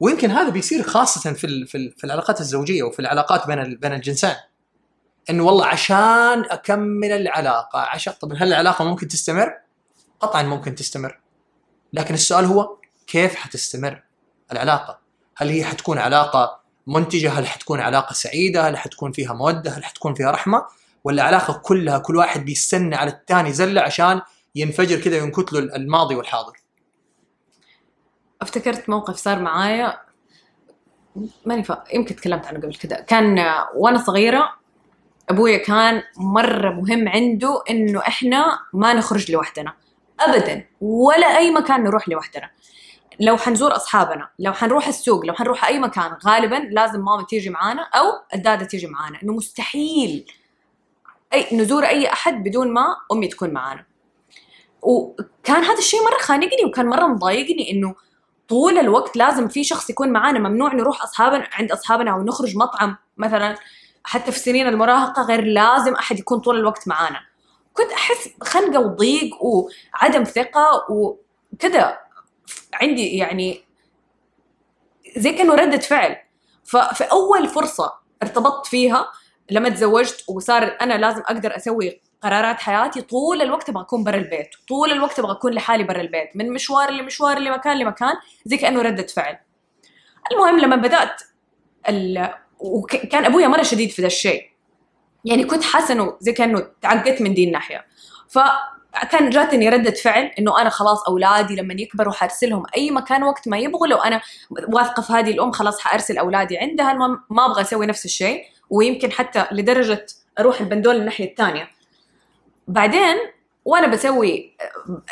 ويمكن هذا بيصير خاصة في في, ال في العلاقات الزوجية وفي العلاقات بين بين الجنسين. انه والله عشان أكمل العلاقة عشان طب هل العلاقه ممكن تستمر؟ قطعا ممكن تستمر. لكن السؤال هو كيف حتستمر العلاقة؟ هل هي حتكون علاقة منتجة؟ هل حتكون علاقة سعيدة؟ هل حتكون فيها مودة؟ هل حتكون فيها رحمة؟ ولا علاقه كلها كل واحد بيستنى على الثاني زلة عشان ينفجر كذا وينكت له الماضي والحاضر؟ افتكرت موقف صار معايا. ماني فا... يمكن تكلمت عنه قبل كده كان وأنا صغيرة أبويا كان مرة مهم عنده إنه إحنا ما نخرج لوحدنا. ابدا. ولا أي مكان نروح لوحدنا. لو حنزور أصحابنا لو حنروح السوق لو حنروح أي مكان غالبا لازم ماما تيجي معانا أو الدادة تيجي معانا. إنه مستحيل. أي نزور أي أحد بدون ما أمي تكون معانا. وكان هذا الشيء مرة خانقني وكان مرة مضايقني إنه طول الوقت لازم في شخص يكون معانا ممنوع نروح أصحابنا عند أصحابنا أو نخرج مطعم مثلا حتى في سنين المراهقة غير لازم أحد يكون طول الوقت معانا. كنت أحس خنقه وضيق وعدم ثقة وكذا عندي يعني زي كأنه ردة فعل. ففي أول فرصة ارتبطت فيها لما تزوجت وصار أنا لازم أقدر أسوي قرارات حياتي طول الوقت أبغى اكون برا البيت طول الوقت أبغى اكون لحالي برا البيت من مشوار لمشوار لمكان لمكان زي كأنه ردة فعل. المهم لما بدأت ال... وكان أبويا مرة شديد في ذا الشيء. يعني كنت حاسة إنه زي كأنه تعقدت من دي الناحيه فكان جاتني ردة فعل إنه أنا خلاص أولادي لما يكبروا حارسلهم أي مكان وقت ما يبغوا لو أنا واثقة في هذه الأم خلاص حأرسل أولادي عندها المهم ما أبغى أسوي نفس الشيء. ويمكن حتى لدرجة أروح البندول الناحية الثانية. بعدين وأنا بسوي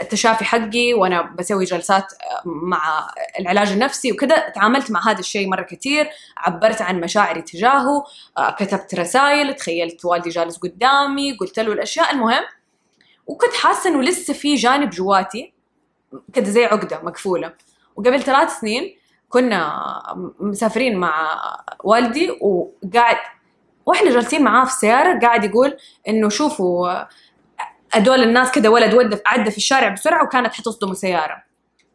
التشافي حقي وأنا بسوي جلسات مع العلاج النفسي وكذا تعاملت مع هذا الشيء مرة كثير عبرت عن مشاعري تجاهه كتبت رسائل تخيلت والدي جالس قدامي قلت له الأشياء المهم وكنت حاسة إنه لسه في جانب جواتي كذا زي عقدة مقفوله وقبل ثلاث سنين كنا مسافرين مع والدي وقاعد وإحنا جالسين معاه في السياره قاعد يقول إنه شوفوا هدول الناس كده ولد ود عدى في الشارع بسرعة وكانت حتصدمه سياره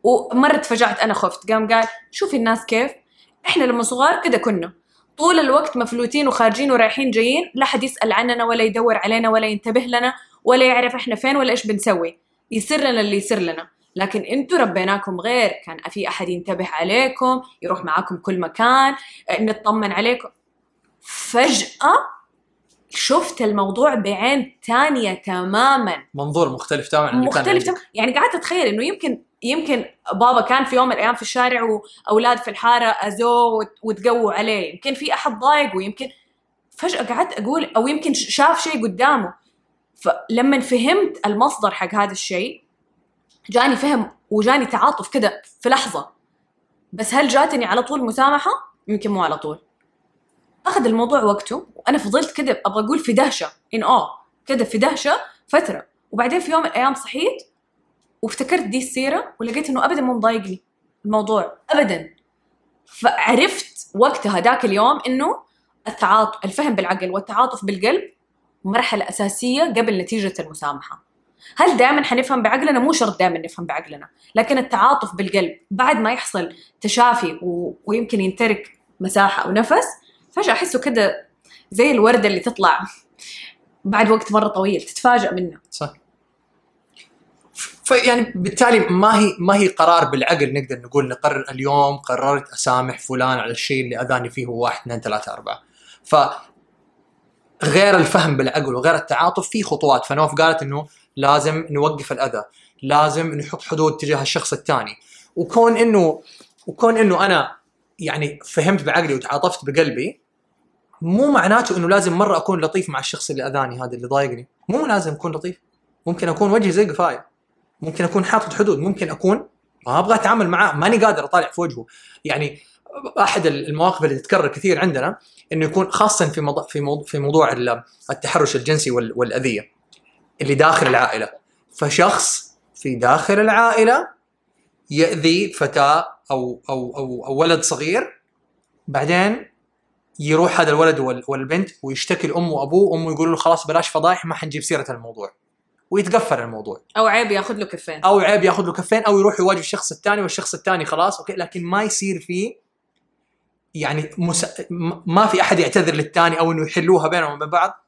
ومرة تفاجأت أنا خفت. قام قال شوفي الناس كيف؟ إحنا لما صغار كده كنا. طول الوقت مفلوتين وخارجين ورايحين جايين لا حد يسأل عننا ولا يدور علينا ولا ينتبه لنا ولا يعرف إحنا فين ولا إيش بنسوي. يصير لنا اللي يصير لنا. لكن أنتوا ربيناكم غير. كان في أحد ينتبه عليكم يروح معاكم كل مكان نطمن عليكم. فجأة شفت الموضوع بعين تانية تماما. منظور مختلف تماما عن مختلف تماما يعني قعدت أتخيل إنه يمكن يمكن بابا كان في يوم من الأيام في الشارع وأولاد في الحارة أذوه وتقووا عليه. يمكن في أحد ضايق ويمكن فجأة قعدت أقول أو يمكن شاف شيء قدامه. فلما فهمت المصدر حق هذا الشيء جاني فهم وجاني تعاطف كده في لحظة. بس هل جاتني على طول مسامحة؟ يمكن مو على طول. أخذ الموضوع وقته وأنا فضلت كده أبغى أقول في دهشة إن آه كده في دهشة فترة. وبعدين في يوم من الأيام صحيت وافتكرت دي السيرة ولقيت إنه ابدا مو مضايقني الموضوع ابدا. فعرفت وقتها ذاك اليوم إنه التعاطف الفهم بالعقل والتعاطف بالقلب مرحلة أساسية قبل نتيجة المسامحة. هل دائما حنفهم بعقلنا؟ مو شرط دائما نفهم بعقلنا لكن التعاطف بالقلب بعد ما يحصل تشافي و... ويمكن ينترك مساحة أو نفس فجأة أحسه كده زي الورده اللي تطلع بعد وقت مرة طويل تتفاجئ منه. صح. فيعني بالتالي ما هي ما هي قرار بالعقل نقدر نقول نقرر اليوم قررت أسامح فلان على الشيء اللي أذاني فيه واحد اثنين ثلاثة أربعة. ف غير الفهم بالعقل وغير التعاطف في خطوات. فنوف قالت إنه لازم نوقف الأذى لازم نحط حدود تجاه الشخص الثاني. وكون انه وكون إنه أنا يعني فهمت بعقلي وتعاطفت بقلبي مو معناته إنه لازم مرة أكون لطيف مع الشخص اللي أذاني هذا اللي ضايقني. مو لازم أكون لطيف. ممكن أكون وجهي زي قفاية. ممكن أكون حاطط حدود. ممكن أكون ما أبغى أتعامل معاه ماني قادر أطالع في وجهه. يعني أحد المواقف اللي تتكرر كثير عندنا إنه يكون خاصه في موضوع في موضوع, في موضوع التحرش الجنسي والأذية اللي داخل العائلة. فشخص في داخل العائلة يأذي فتاة أو أو أو, أو ولد صغير بعدين يروح هذا الولد والبنت ويشتكي لأمه وأبوه وأمه يقولوا له خلاص بلاش فضايح ما حنجيب سيرة الموضوع. ويتقفل الموضوع. أو عيب ياخذ له كفين. أو عيب ياخذ له كفين أو يروح يواجه الشخص الثاني والشخص الثاني خلاص أوكي؟ لكن ما يصير فيه يعني مس... ما في أحد يعتذر للثاني أو إنه يحلوها بينهم وبين بعض.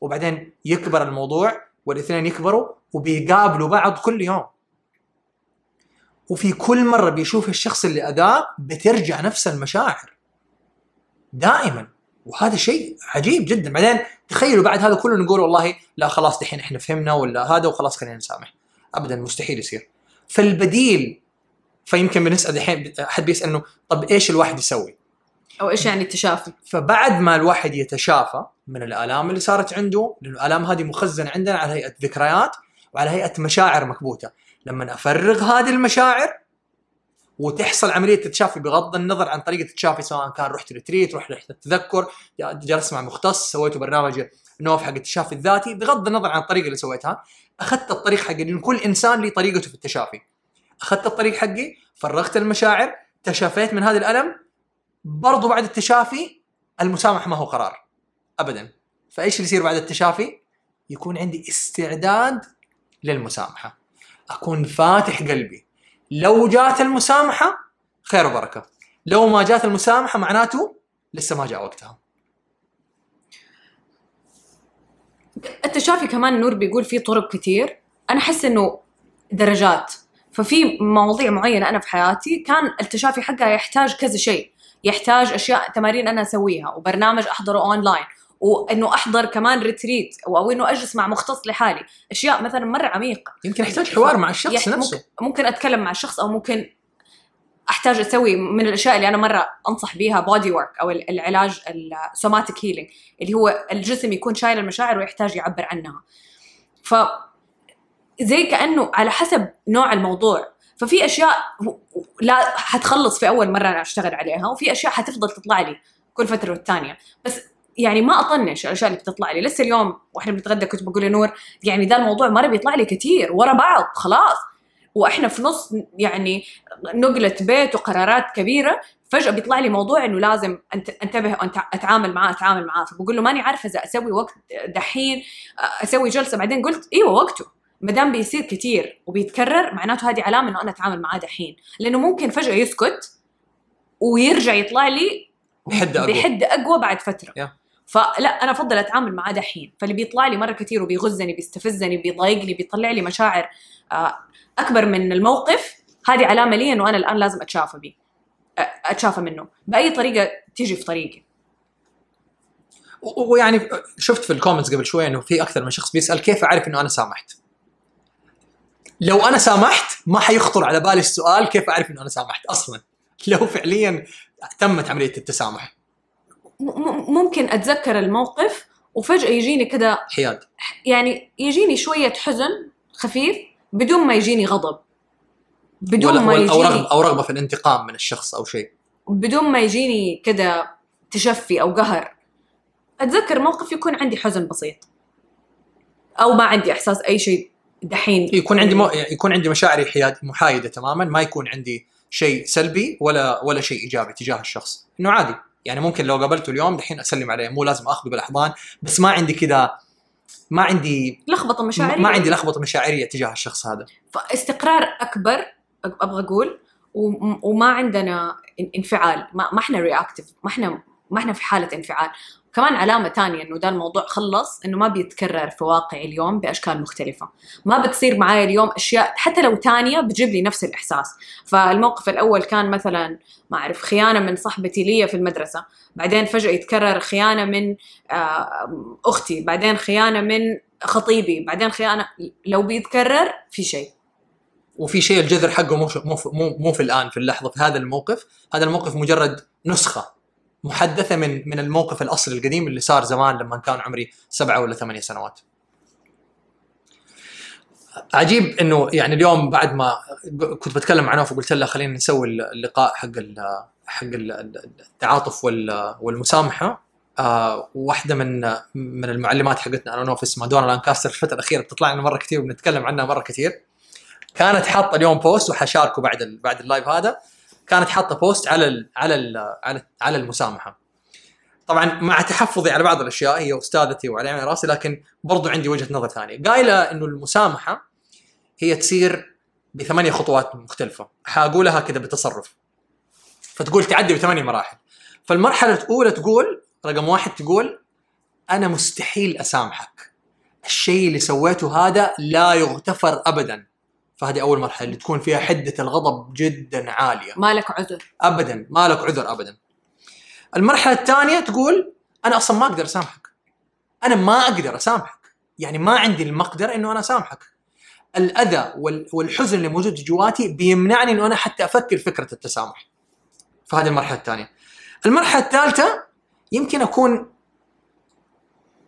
وبعدين يكبر الموضوع والاثنين يكبروا وبيقابلوا بعض كل يوم. وفي كل مرة بيشوف الشخص اللي أذاه بترجع نفس المشاعر. دائما. وهذا شيء عجيب جدا. بعدين تخيلوا بعد هذا كله نقول والله لا خلاص دحين إحنا فهمنا ولا هذا وخلاص خلينا نسامح. ابدا مستحيل يصير. فالبديل فيمكن بنسأل دحين أحد بيسأل إنه طب إيش الواحد يسوي؟ أو إيش يعني التشافي؟ فبعد ما الواحد يتشافى من الآلام اللي صارت عنده لأنه الآلام هذه مخزنة عندنا على هيئة ذكريات وعلى هيئة مشاعر مكبوتة. لما أفرغ هذه المشاعر وتحصل عملية تشافي بغض النظر عن طريقة التشافي سواء كان رحت ريتريت رحت رحلة التذكر جلست مع مختص سويتوا برنامج نوف حق التشافي الذاتي بغض النظر عن الطريقة اللي سويتها أخذت الطريق حق انه كل إنسان له طريقته في التشافي. أخذت الطريق حقي فرغت المشاعر تشافيت من هذا الألم برضو بعد التشافي المسامحه ما هو قرار. ابدا. فإيش اللي يصير بعد التشافي؟ يكون عندي استعداد للمسامحة. أكون فاتح قلبي. لو جات المسامحة خير وبركة. لو ما جات المسامحة معناته لسه ما جاء وقتها. التشافي كمان نور بيقول في طرق كتير. أنا أحس إنه درجات. ففي مواضيع معينة أنا في حياتي كان التشافي حقها يحتاج كذا شيء. يحتاج أشياء تمارين أنا أسويها وبرنامج أحضره اونلاين وإنه أحضر كمان retreat أو إنه أجلس مع مختص لحالي. أشياء مثلا مرة عميقة. يمكن يحتاج حوار مع الشخص يح- نفسه. ممكن, أتكلم مع الشخص أو ممكن أحتاج أسوي من الأشياء اللي أنا مرة أنصح بيها body work أو ال- العلاج ال somatic healing اللي هو الجسم يكون شايل المشاعر ويحتاج يعبر عنها. ف زي كأنه على حسب نوع الموضوع. ففي أشياء لا حتخلص في أول مرة أنا أشتغل عليها وفي أشياء حتفضل تطلع لي كل فترة والتانية. بس يعني ما أطنش الأشياء اللي بتطلع لي. لسه اليوم وإحنا بنتغدى كنت بقول لنور يعني ده الموضوع مره بيطلع لي كتير ورا بعض خلاص. وإحنا في نص يعني نقلة بيت وقرارات كبيرة فجأة بيطلع لي موضوع إنه لازم أنتبه أتعامل معاه أتعامل معاه. فبقول له ماني عارفة إذا أسوي وقت دحين أسوي جلسة بعدين قلت إيوه وقته. ما دام بيصير كتير وبيتكرر معناته هذه علامة إنه أنا أتعامل معاه دحين. لأنه ممكن فجأة يسكت ويرجع يطلع لي بحد أقوى. بحد أقوى بعد فترة. Yeah. فلا أنا أفضل أتعامل معاه دحين. فاللي بيطلع لي مرة كثير وبيغزني بيستفزني بيضايقني بيطلع لي مشاعر آه، أكبر من الموقف هذه علامة لي إنه أنا الآن لازم أتشافى بيه أتشافى منه. بأي طريقة تيجي في طريقي. ويعني شفت في الكومنتس قبل شوي إنه في أكثر من شخص بيسأل كيف أعرف إنه أنا سامحت؟ لو أنا سامحت ما حيخطر على بالي السؤال كيف أعرف إنه أنا سامحت أصلا. لو فعليا تمت عمليه التسامح. ممكن أتذكر الموقف وفجأة يجيني كده حياد. يعني يجيني شوية حزن خفيف بدون ما يجيني غضب. بدون ولا ما ولا- أو يجيني رغبه أو رغبة في الانتقام من الشخص أو شيء. بدون ما يجيني كده تشفي أو قهر. أتذكر موقف يكون عندي حزن بسيط. أو ما عندي إحساس أي شيء دحين. يكون عندي مو... يكون عندي مشاعري حياد محايدة تماما. ما يكون عندي شيء سلبي ولا ولا شيء إيجابي تجاه الشخص. إنه عادي. يعني ممكن لو قابلته اليوم دحين أسلم عليه. مو لازم أخذه بالأحضان بس ما عندي كذا ما عندي لخبطة مشاعري ما عندي لخبطة مشاعرية تجاه الشخص هذا. فاستقرار أكبر أبغى أقول وم- وما عندنا إن- انفعال. ما, ما إحنا رياكتيف ما إحنا ما إحنا في حالة انفعال. كمان علامة تانية إنه ده الموضوع خلص إنه ما بيتكرر في واقعي اليوم بأشكال مختلفة. ما بتصير معايا اليوم أشياء حتى لو تانية بتجيب لي نفس الإحساس. فالموقف الأول كان مثلا ما أعرف خيانة من صاحبتي لي في المدرسة. بعدين فجأة يتكرر خيانة من آه، أختي. بعدين خيانة من خطيبي. بعدين خيانة لو بيتكرر في شيء. وفي شيء الجذر حقه مو مو, مو في الآن في اللحظة في هذا الموقف. هذا الموقف مجرد نسخة. محدثة من من الموقف الاصلي القديم اللي صار زمان لما كان عمري سبعة ولا ثمانية سنوات. عجيب إنه يعني اليوم بعد ما كنت بتكلم مع نوف وقلت لها خلينا نسوي اللقاء حق حق ال- التعاطف وال- والمسامحة. آه واحدة من من المعلمات حقتنا أنا ونوف اسمها دونا لانكاستر الفترة الأخيرة بتطلع لنا مرة كثير وبنتكلم عنها مرة كثير كانت حاطة اليوم post وحشاركه بعد بعد ال live هذا. كانت حاطة post على ال على ال على على المسامحة. طبعا مع تحفظي على بعض الأشياء هي أستاذتي وعلى عيني رأسي لكن برضو عندي وجهة نظر ثانية. قايلة إنه المسامحة هي تصير بثمانية خطوات مختلفة. حأقولها كذا بتصرف. فتقول تعدي بثمانية مراحل. فالمرحلة الأولى تقول رقم واحد تقول أنا مستحيل أسامحك. الشيء اللي سويته هذا لا يغتفر ابدا. فهذه أول مرحلة اللي تكون فيها حدة الغضب جدا عالية. مالك عذر. ابدا ما لك عذر ابدا. المرحلة الثانية تقول أنا أصلا ما أقدر أسامحك. أنا ما أقدر أسامحك. يعني ما عندي المقدرة إنه أنا أسامحك. الأذى وال- والحزن اللي موجود جواتي بيمنعني إنه أنا حتى أفكر فكرة التسامح. فهذه المرحلة الثانية. المرحلة الثالثة يمكن أكون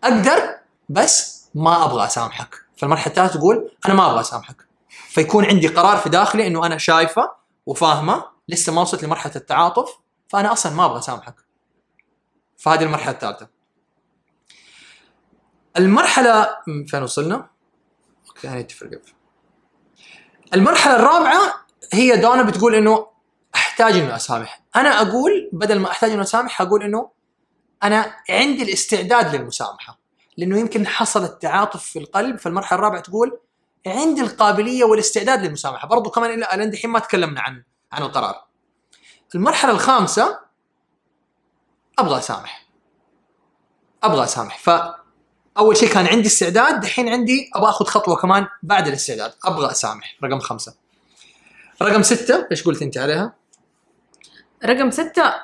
أقدر بس ما أبغى أسامحك. فالمرحلة الثالثة تقول أنا ما أبغى أسامحك. فيكون عندي قرار في داخلي إنه أنا شايفة وفاهمة لسه ما وصلت لمرحلة التعاطف فأنا أصلا ما أبغى أسامحك فهذه المرحلة الثالثة المرحلة فين وصلنا؟ أوكي to forgive. المرحلة الرابعة هي دونا بتقول إنه أحتاج إنه أسامح أنا أقول بدل ما أحتاج إنه أسامح أقول إنه أنا عندي الاستعداد للمسامحة لأنه يمكن حصل التعاطف في القلب فالمرحلة الرابعة تقول عندي القابلية والاستعداد للمسامحة. برضو كمان إلى الآن دحين ما تكلمنا عن عن القرار. المرحلة الخامسة أبغى أسامح. أبغى أسامح. ف أول شيء كان عندي استعداد دحين عندي أبغى أخذ خطوة كمان بعد الاستعداد. أبغى أسامح. رقم خمسة. رقم ستة إيش قلت أنت عليها؟ رقم ستة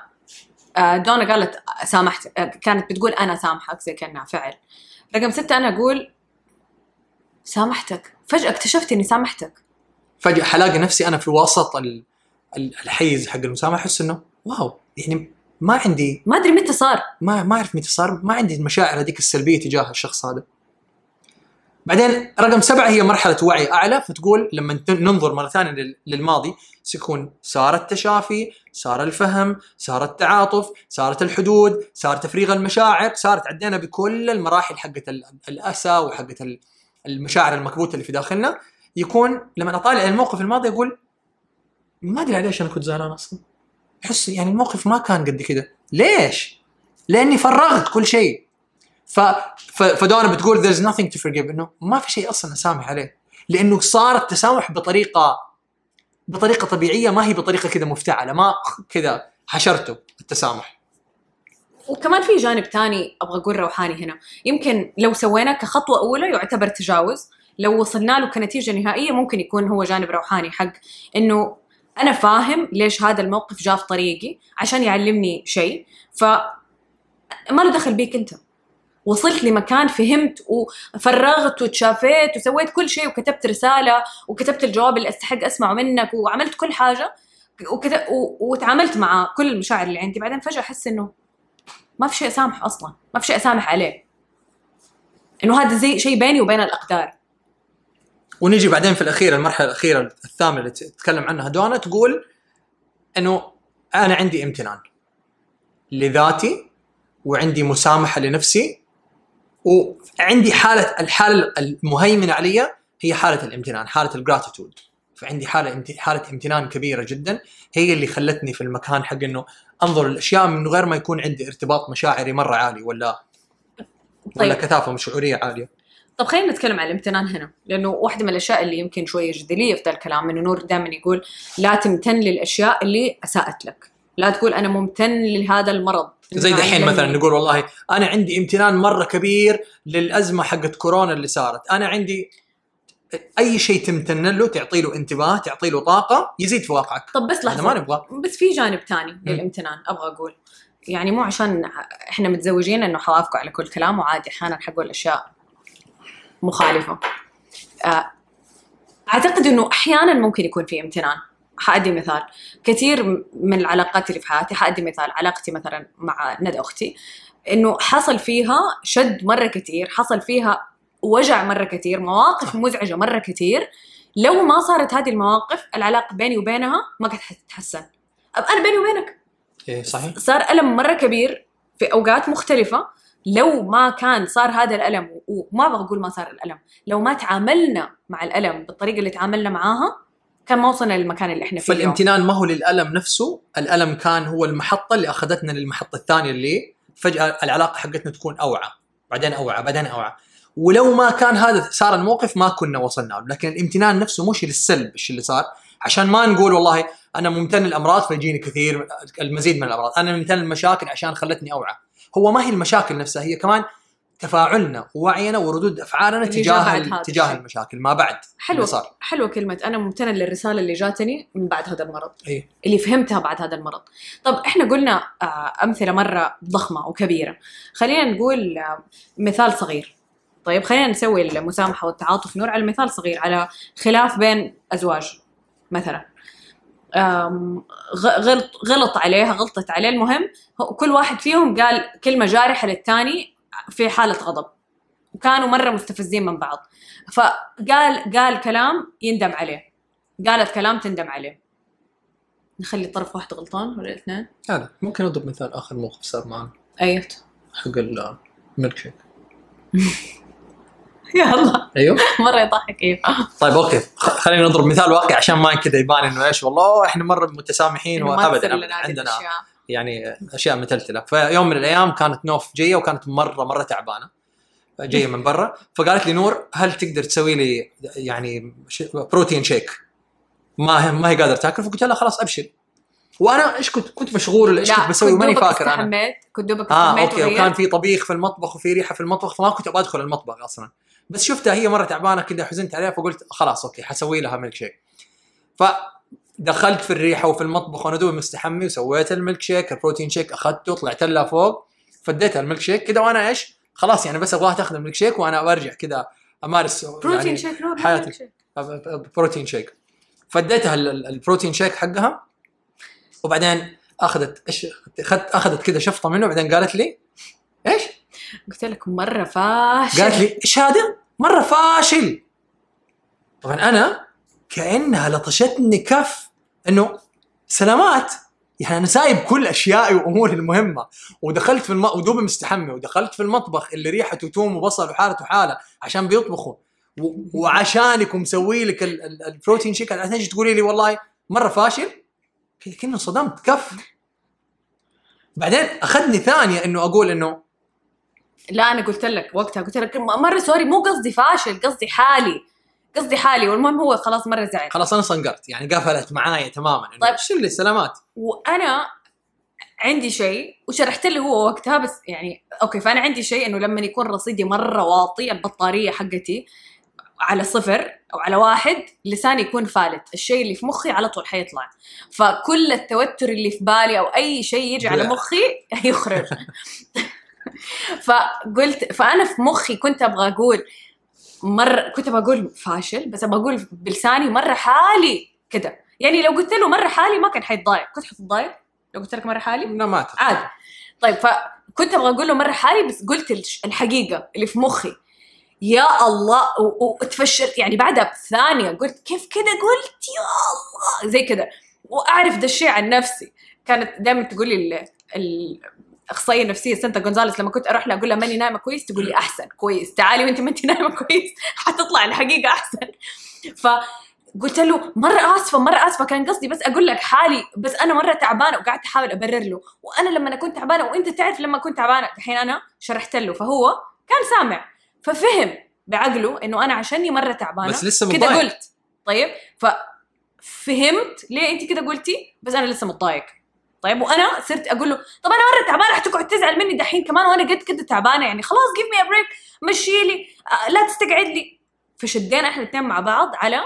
آه، دونا قالت سامحت آه، كانت بتقول أنا سامحك زي كأنها فعل. رقم ستة أنا أقول سامحتك. فجأة اكتشفت إني سامحتك. فجأة حلاقي نفسي أنا في وسط ال- ال- الحيز حق المسامحة أحس إنه واو يعني ما عندي ما أدري متى صار. ما ما أعرف متى صار ما عندي المشاعر هذيك السلبية تجاه الشخص هذا. بعدين رقم سبعة هي مرحلة وعي أعلى فتقول لما ننظر مرة ثانية لل- للماضي سيكون صار التشافي صار الفهم صار التعاطف صارت الحدود صار تفريغ المشاعر صارت عدينا بكل المراحل حقت ال- الأسى وحقت المشاعر المكبوتة اللي في داخلنا يكون لما أطالع الموقف الماضي أقول ما أدري ليش أنا كنت زعلان أصلا أحس يعني الموقف ما كان قد كده ليش؟ لأني فرغت كل شيء. ف... فدونا بتقول there's nothing to forgive إنه ما في شيء أصلا أسامح عليه لأنه صار التسامح بطريقة بطريقة طبيعية ما هي بطريقة كذا مفتعلة ما كذا حشرته التسامح وكمان في جانب تاني أبغى أقول روحاني هنا. يمكن لو سويناه كخطوة أولى يعتبر تجاوز. لو وصلنا له كنتيجة نهائية ممكن يكون هو جانب روحاني حق إنه أنا فاهم ليش هذا الموقف جاء في طريقي عشان يعلمني شيء. ف ما له دخل بيك أنت. وصلت لمكان فهمت وفرغت وتشافيت وسويت كل شيء وكتبت رسالة وكتبت الجواب اللي أستحق أسمعه منك وعملت كل حاجة وكتب. وتعاملت مع كل المشاعر اللي عندي. بعدين فجأة أحس إنه ما في شيء اسامح أصلا ما في شيء اسامح عليه. إنه هذا زي شيء بيني وبين الأقدار. ونيجي بعدين في الأخير المرحلة الأخيرة الثامنة اللي تتكلم عنها. دونا تقول إنه أنا عندي امتنان لذاتي وعندي مسامحة لنفسي وعندي حالة الحالة المهيمنة علي هي حالة الامتنان حالة الجراتيتود فعندي حالة حالة امتنان كبيرة جدا هي اللي خلتني في المكان حق إنه أنظر الاشياء من غير ما يكون عندي ارتباط مشاعري مرة عالي ولا ولا طيب. كثافة شعوريه عالية طب خلينا نتكلم عن الامتنان هنا لأنه واحدة من الأشياء اللي يمكن شوية جدلية في ذا الكلام إنه نور دائما يقول لا تمتن للأشياء اللي أساءت لك لا تقول أنا ممتن لهذا المرض زي دحين. مثلا نقول والله أنا عندي امتنان مرة كبير للأزمة حقت كورونا اللي صارت أنا عندي أي شيء تمتن له تعطي له انتباه تعطي له طاقة يزيد في واقعك. طب بس لحظة. ما نبغى بس في جانب تاني للامتنان أبغى أقول. يعني مو عشان إحنا متزوجين إنه حوافقوا على كل كلام وعادي أحيانا حقول اشياء مخالفة. آه، أعتقد إنه أحيانا ممكن يكون في امتنان. حأدي مثال. كثير من العلاقات اللي في حياتي حأدي مثال علاقتي مثلا مع ندى أختي إنه حصل فيها شد مرة كثير حصل فيها وجع مرة كثير مواقف مزعجة مرة كثير. لو ما صارت هذه المواقف العلاقة بيني وبينها ما كانت حتتحسن. أنا بيني وبينك. إيه صحيح. صار ألم مرة كبير في أوقات مختلفة. لو ما كان صار هذا الألم وما أبغى أقول ما صار الألم لو ما تعاملنا مع الألم بالطريقة اللي تعاملنا معاها كان ما وصلنا للمكان اللي إحنا فيه. فالامتنان ما هو للألم نفسه الألم كان هو المحطة اللي أخذتنا للمحطة الثانية اللي فجأة العلاقة حقتنا تكون أوعى. بعدين أوعى بعدين أوعى. ولو ما كان هذا صار الموقف ما كنا وصلنا. له لكن الامتنان نفسه مش للسلب الشيء اللي صار. عشان ما نقول والله أنا ممتن للأمراض فيجيني كثير المزيد من الأمراض. أنا ممتن للمشاكل عشان خلتني أوعى. هو ما هي المشاكل نفسها هي كمان تفاعلنا ووعينا وردود أفعالنا تجاه تجاه. المشاكل. ما بعد حلو اللي صار. حلوة كلمة أنا ممتنة للرسالة اللي جاتني من بعد هذا المرض. إيه. اللي فهمتها بعد هذا المرض. طب إحنا قلنا آه، أمثلة مرة ضخمة وكبيرة. خلينا نقول آه، مثال صغير. طيب خلينا نسوي المسامحة والتعاطف. نور على مثال صغير على خلاف بين أزواج مثلا. غلط غلط عليها غلطت عليه. المهم كل واحد فيهم قال كلمة جارحة للثاني في حالة غضب. وكانوا مرة مستفزين من بعض. فقال قال كلام يندم عليه. قالت كلام تندم عليه. نخلي طرف واحد غلطان ولا الاثنين هذا ممكن أضرب مثال آخر موقف صار معنا ايوت حق الميلك شيك *laughs* *laughs* يلا. أيوه. مرة يضحك أيوه. طيب okay. خلينا نضرب مثال واقعي عشان ما كذا يبان إنه إيش والله إحنا مرة متسامحين وابدا عندنا. يعني أشياء متلتلة. فيوم من الأيام كانت نوف جاية وكانت مرة مرة تعبانة. جاية من برا. فقالت لي نور هل تقدر تسوي لي يعني protein shake؟ ما هي ما هي قادرة تاكل. فقلت لها خلاص أبشر. وأنا إيش كنت كنت مشغول ولا إيش كنت بسوي؟ ماني فاكر أنا. استحميت كنت دوبك آه okay. وكان في طبيخ في المطبخ وفي ريحة في المطبخ فما كنت أبغى أدخل المطبخ أصلا. بس شفتها هي مرة تعبانة كذا حزنت عليها فقلت خلاص okay حسوي لها ميلك شيك فدخلت في الريحة وفي المطبخ وأنا دوبي مستحمي وسويت ال milkshake ال protein shake أخذته طلعت لها فوق فديتها الميلك شيك كذا وأنا إيش؟ خلاص يعني بس أبغاها تاخذ الميلك شيك وأنا برجع كذا أمارس بروتين يعني شيك حياتي. بروتين شيك فديتها ال- ال- البروتين شيك حقها وبعدين أخذت إيش؟ أخذت اخذت كذا شفطة منه وبعدين قالت لي إيش؟ قلت لك مرة فاشل. قالت لي إيش هذا؟ مرة فاشل. طبعا أنا كأنها لطشتني كف إنه سلامات. يعني أنا سايب كل أشيائي وأموري المهمة ودخلت في الم... ودوبي مستحمي ودخلت في المطبخ اللي ريحته توم وبصل وحالته حاله عشان بيطبخوا. و... وعشانك ومسوي لك ال... ال... ال protein shake. عشان تيجي تقولي لي؟ والله مرة فاشل. كأنه انصدمت كف. بعدين أخذني ثانية إنه أقول إنه لا أنا قلت لك وقتها قلت لك مرة sorry مو قصدي فاشل قصدي حالي قصدي حالي والمهم هو خلاص مرة زعل. خلاص أنا صنقرت يعني قفلت معايا تماما. طيب. طيب إيش اللي سلامات. وأنا عندي شيء وشرحت له هو وقتها بس يعني okay فأنا عندي شيء إنه لما يكون رصيدي مرة واطي البطارية حقتي على صفر أو على واحد لساني يكون فالت. الشيء اللي في مخي على طول حيطلع. فكل التوتر اللي في بالي أو أي شيء يجي على. مخي *laughs* يخرج فقلت فأنا في مخي كنت أبغى أقول مرة كنت أبغى أقول فاشل بس أبغى أقول بلساني مرة حالي كده. يعني لو قلت له مرة حالي ما كان حيتضايق. كنت حتتضايق؟ لو قلت لك مرة حالي؟ لا ما. عادي. طيب فكنت أبغى أقول له مرة حالي بس قلت الحقيقة اللي في مخي. يا الله وتفشلت. يعني بعدها بثانية قلت كيف كذا قلت؟ يا الله. زي كذا وأعرف ده الشيء عن نفسي. كانت دائما تقول لي الاخصائيه النفسيه سانتا جونزاليس لما كنت أروح لها أقول لها ماني نايمة كويس تقول لي أحسن كويس. تعالي وانت ما انت نايمة كويس. *laughs* حتطلع الحقيقة أحسن. فقلت له مرة آسفة مرة آسفة كان قصدي بس أقول لك حالي بس أنا مرة تعبانة وقعدت أحاول أبرر له. وأنا لما أنا كنت تعبانة وأنت تعرف لما كنت تعبانة الحين أنا شرحت له. فهو كان سامع. ففهم بعقله إنه أنا عشاني مرة تعبانة. بس لسه كده متضايق. قلت. طيب؟ ففهمت ليه انت كده قلتي؟ بس أنا لسه متضايق. طيب وأنا صرت أقول له طب أنا مرة تعبانة حتقعد تزعل مني دحين كمان وأنا قد كده تعبانة يعني. خلاص give me break مشي لي آه، لا تستقعد لي. فشدينا إحنا الاثنين مع بعض على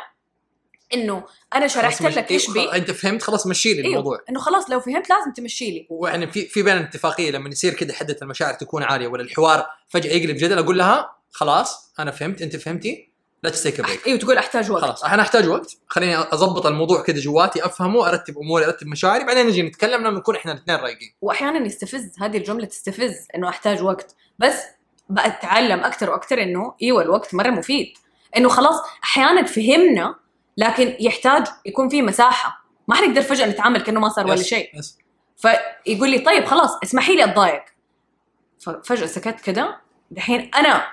إنه أنا شرحت لك إيش إيه، بي أنت فهمت؟ خلاص مشي لي الموضوع. أيوه إنه خلاص لو فهمت لازم تمشي لي. ويعني في في بين اتفاقية لما يصير كذا حدة المشاعر تكون عالية ولا الحوار فجأة يقلب جدل أقول لها خلاص أنا فهمت أنت فهمتي؟ لا تستيك بريك أيوه تقول أحتاج وقت. خلاص أنا أحتاج وقت. خليني أضبط الموضوع كذا جواتي أفهمه أرتب أموري أرتب مشاعري بعدين نجي نتكلم لما نكون إحنا الاثنين رايقين. واحيانا يستفز هذه الجملة تستفز إنه أحتاج وقت. بس بتعلم أكثر وأكثر إنه إيوه الوقت مرة مفيد. إنه خلاص أحيانا فهمنا لكن يحتاج يكون في مساحة. ما حنقدر فجأة نتعامل كأنه ما صار ولا شيء. فيقول لي طيب خلاص اسمحي لي أتضايق. ففجأة سكت كده. دحين أنا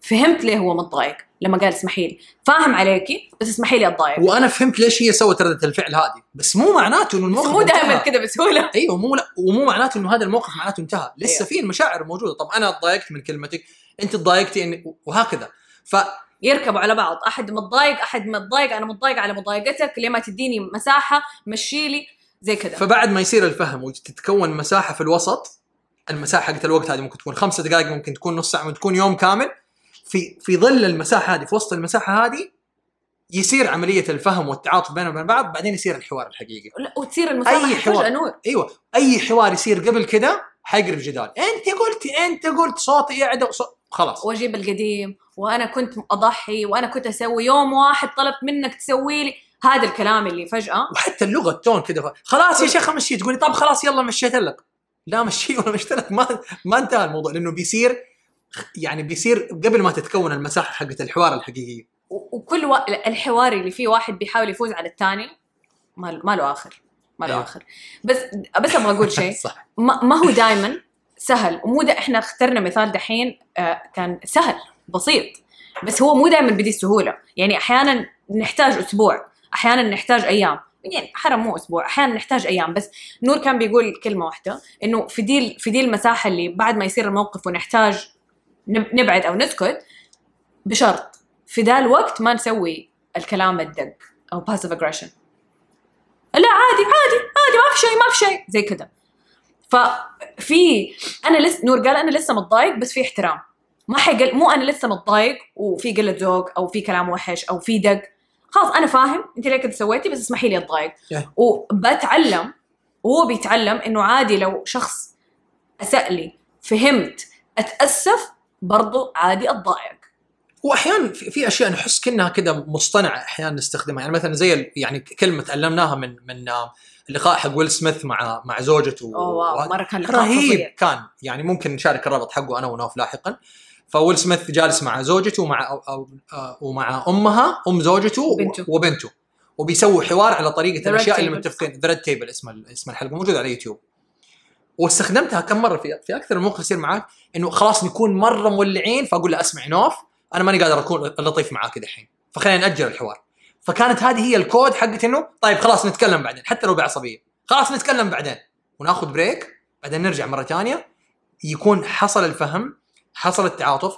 فهمت ليه هو متضايق. لما قال اسمحي لي. فاهم عليكي بس اسمحي لي أتضايق. وأنا فهمت ليش هي سوت ردة الفعل هذه. بس مو معناته إنه الموقف مو دائما. كده بسهوله أيوه مو لا ومو معناته إنه هذا الموقف معناته انتهى. لسه أيوه. في المشاعر موجودة. طب أنا تضايقت من كلمتك أنت تضايقتي إن وهكذا. ف يركبوا على بعض. أحد متضايق أحد متضايق أنا متضايق على مضايقتك. ليه ما تديني مساحة؟ مشي لي. زي كذا. فبعد ما يصير الفهم وتتكون مساحة في الوسط المساحة حقت الوقت هذه ممكن تكون خمسة دقائق ممكن تكون نص ساعة ممكن تكون يوم كامل في في ظل المساحة هذه في وسط المساحة هذه يصير عملية الفهم والتعاطف بيننا وبين بعض بعدين يصير الحوار الحقيقي. لا، وتصير المسامحه أي حوار. نور. أيوه. أي حوار يصير قبل كده حيقلب جدال. أنت قلتي أنت قلت صوتي يعدى وصوت خلاص. واجيب القديم وأنا كنت أضحي وأنا كنت أسوي يوم واحد طلبت منك تسوي لي هذا الكلام اللي فجأة. وحتى اللغة التون كذا خلاص يا شيخ مشي تقولي طب خلاص يلا مشيت لك. لا مشي ولا *laughs* مشيت لك. ما ما انتهى الموضوع لأنه بيصير يعني بيصير قبل ما تتكون المساحة حقت الحوار الحقيقيه وكل و... الحوار اللي فيه واحد بيحاول يفوز على الثاني ما ما له آخر ما له أيوه. آخر. بس بس أبغى أقول شيء. *laughs* صح. ما, ما هو دائما سهل. ومو ده إحنا اخترنا مثال دحين آه كان سهل بسيط. بس هو مو دائما بدي السهولة. يعني أحيانا نحتاج أسبوع أحيانا نحتاج أيام. يعني حرام مو أسبوع أحيانا نحتاج أيام. بس نور كان بيقول كلمة واحدة إنه في دي في دي المساحة اللي بعد ما يصير الموقف ونحتاج نبعد أو نسكت بشرط في ذا الوقت ما نسوي الكلام الدق أو passive aggression لا عادي عادي عادي ما في شيء ما في شيء زي كذا. ففي أنا لسه نور قال أنا لسه متضايق بس في احترام. ما حيقل مو أنا لسه متضايق وفي قلة ذوق أو في كلام وحش أو في دق. خلاص أنا فاهم أنت ليه كذا سويتي بس اسمحي لي أتضايق. Yeah. وبتعلم وهو بيتعلم إنه عادي لو شخص اساء لي فهمت أتأسف برضو عادي أتضايق. وأحيانا في, في أشياء نحس كأنها كذا مصطنعة أحيانا نستخدمها. يعني مثلا زي يعني كلمة تعلمناها من من آه، اللقاء حق ويل سميث مع مع زوجته. أوه wow. مرة كان لقاء رهيب فظيع. كان. يعني ممكن نشارك الرابط حقه أنا ونوف لاحقا. فويل سميث جالس مع زوجته ومع أو أو آه، ومع أمها أم زوجته وبنته. وبنته. وبيسووا حوار على طريقة الأشياء اللي. متفقين the red table اسم اسم الحلقة موجود على يوتيوب. واستخدمتها كم مرة في في أكثر من موقف يصير معاك إنه خلاص نكون مرة مولعين فأقول له أسمع نوف أنا ماني قادر أكون لطيف معاك دحين فخلينا ناجل الحوار. فكانت هذه هي الكود حقت إنه طيب خلاص نتكلم بعدين حتى لو بعصبية. خلاص نتكلم بعدين. ونأخذ بريك بعدين نرجع مرة ثانية يكون حصل الفهم حصل التعاطف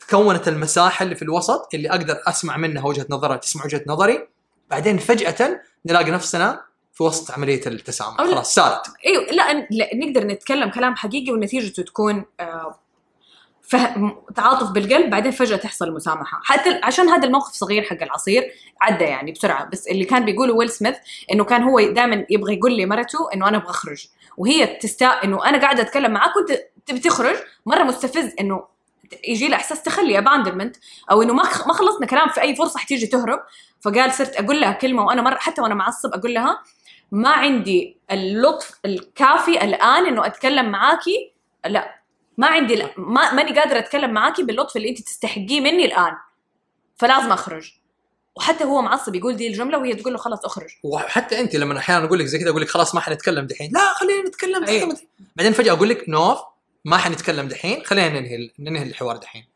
تكونت المساحة اللي في الوسط اللي أقدر أسمع منها وجهة نظرها تسمع وجهة نظري. بعدين فجأة نلاقي نفسنا في وسط عملية التسامح. خلاص صارت إيوه لا, لا نقدر نتكلم كلام حقيقي ونتيجته تكون آه، فهم تعاطف بالقلب بعدين فجأة تحصل مسامحة. حتى عشان هذا الموقف صغير حق العصير عدى يعني بسرعة. بس اللي كان بيقوله ويل سميث إنه كان هو دائما يبغى يقول لمرته إنه أنا أبغى أخرج. وهي تستا إنه أنا قاعدة أتكلم معاك وأنت تبي تخرج. مرة مستفز إنه يجي له إحساس تخلي اباندمنت أو إنه ما ما خلصنا كلام في أي فرصة حتيجي تهرب. فقال صرت أقول لها كلمة وأنا مرة حتى وأنا معصب أقول لها ما عندي اللطف الكافي الآن إنه أتكلم معاكي. لا ما عندي لا ما ماني قادرة أتكلم معاكي باللطف اللي أنت تستحقيه مني الآن. فلازم أخرج. وحتى هو معصب يقول دي الجملة وهي تقول له خلاص أخرج. وحتى أنت لما أحيانا أقول لك زي كذا أقول لك خلاص ما حنتكلم دحين. لا خلينا نتكلم. دحين. بعدين فجأة أقول لك نوف ما حنتكلم دحين خلينا ننهي ننهي الحوار دحين.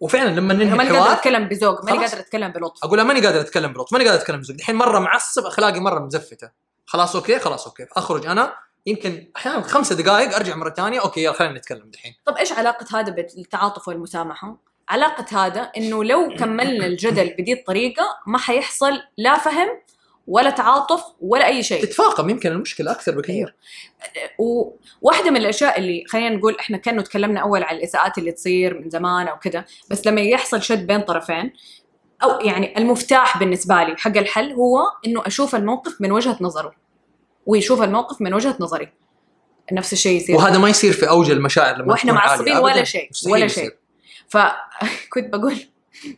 وفعلا لما ننهي ماني الحوار أتكلم بذوق ماني. قادرة أتكلم بلطف. أقول ماني قادر أتكلم بلطف ماني قادر أتكلم بذوق دحين مرة معصب اخلاقي مرة مزفته. خلاص okay خلاص okay. أخرج أنا. يمكن أحيانا خمسة دقائق أرجع مرة ثانية. okay يلا خلينا نتكلم دحين. طب إيش علاقة هذا بالتعاطف والمسامحة؟ علاقة هذا إنه لو كملنا الجدل بدي الطريقة ما حيحصل لا فهم ولا تعاطف ولا أي شيء. تتفاقم يمكن المشكلة أكثر بكثير. وواحده من الأشياء اللي خلينا نقول إحنا كأنه تكلمنا أول على الإساءات اللي تصير من زمان أو كذا بس لما يحصل شد بين طرفين أو يعني المفتاح بالنسبة لي حق الحل هو إنه أشوف الموقف من وجهة نظره ويشوف الموقف من وجهة نظري نفس الشيء يصير وهذا ما يصير في أوج المشاعر لما وإحنا. معصبين. ولا شيء ولا. شيء فكنت *laughs* بقول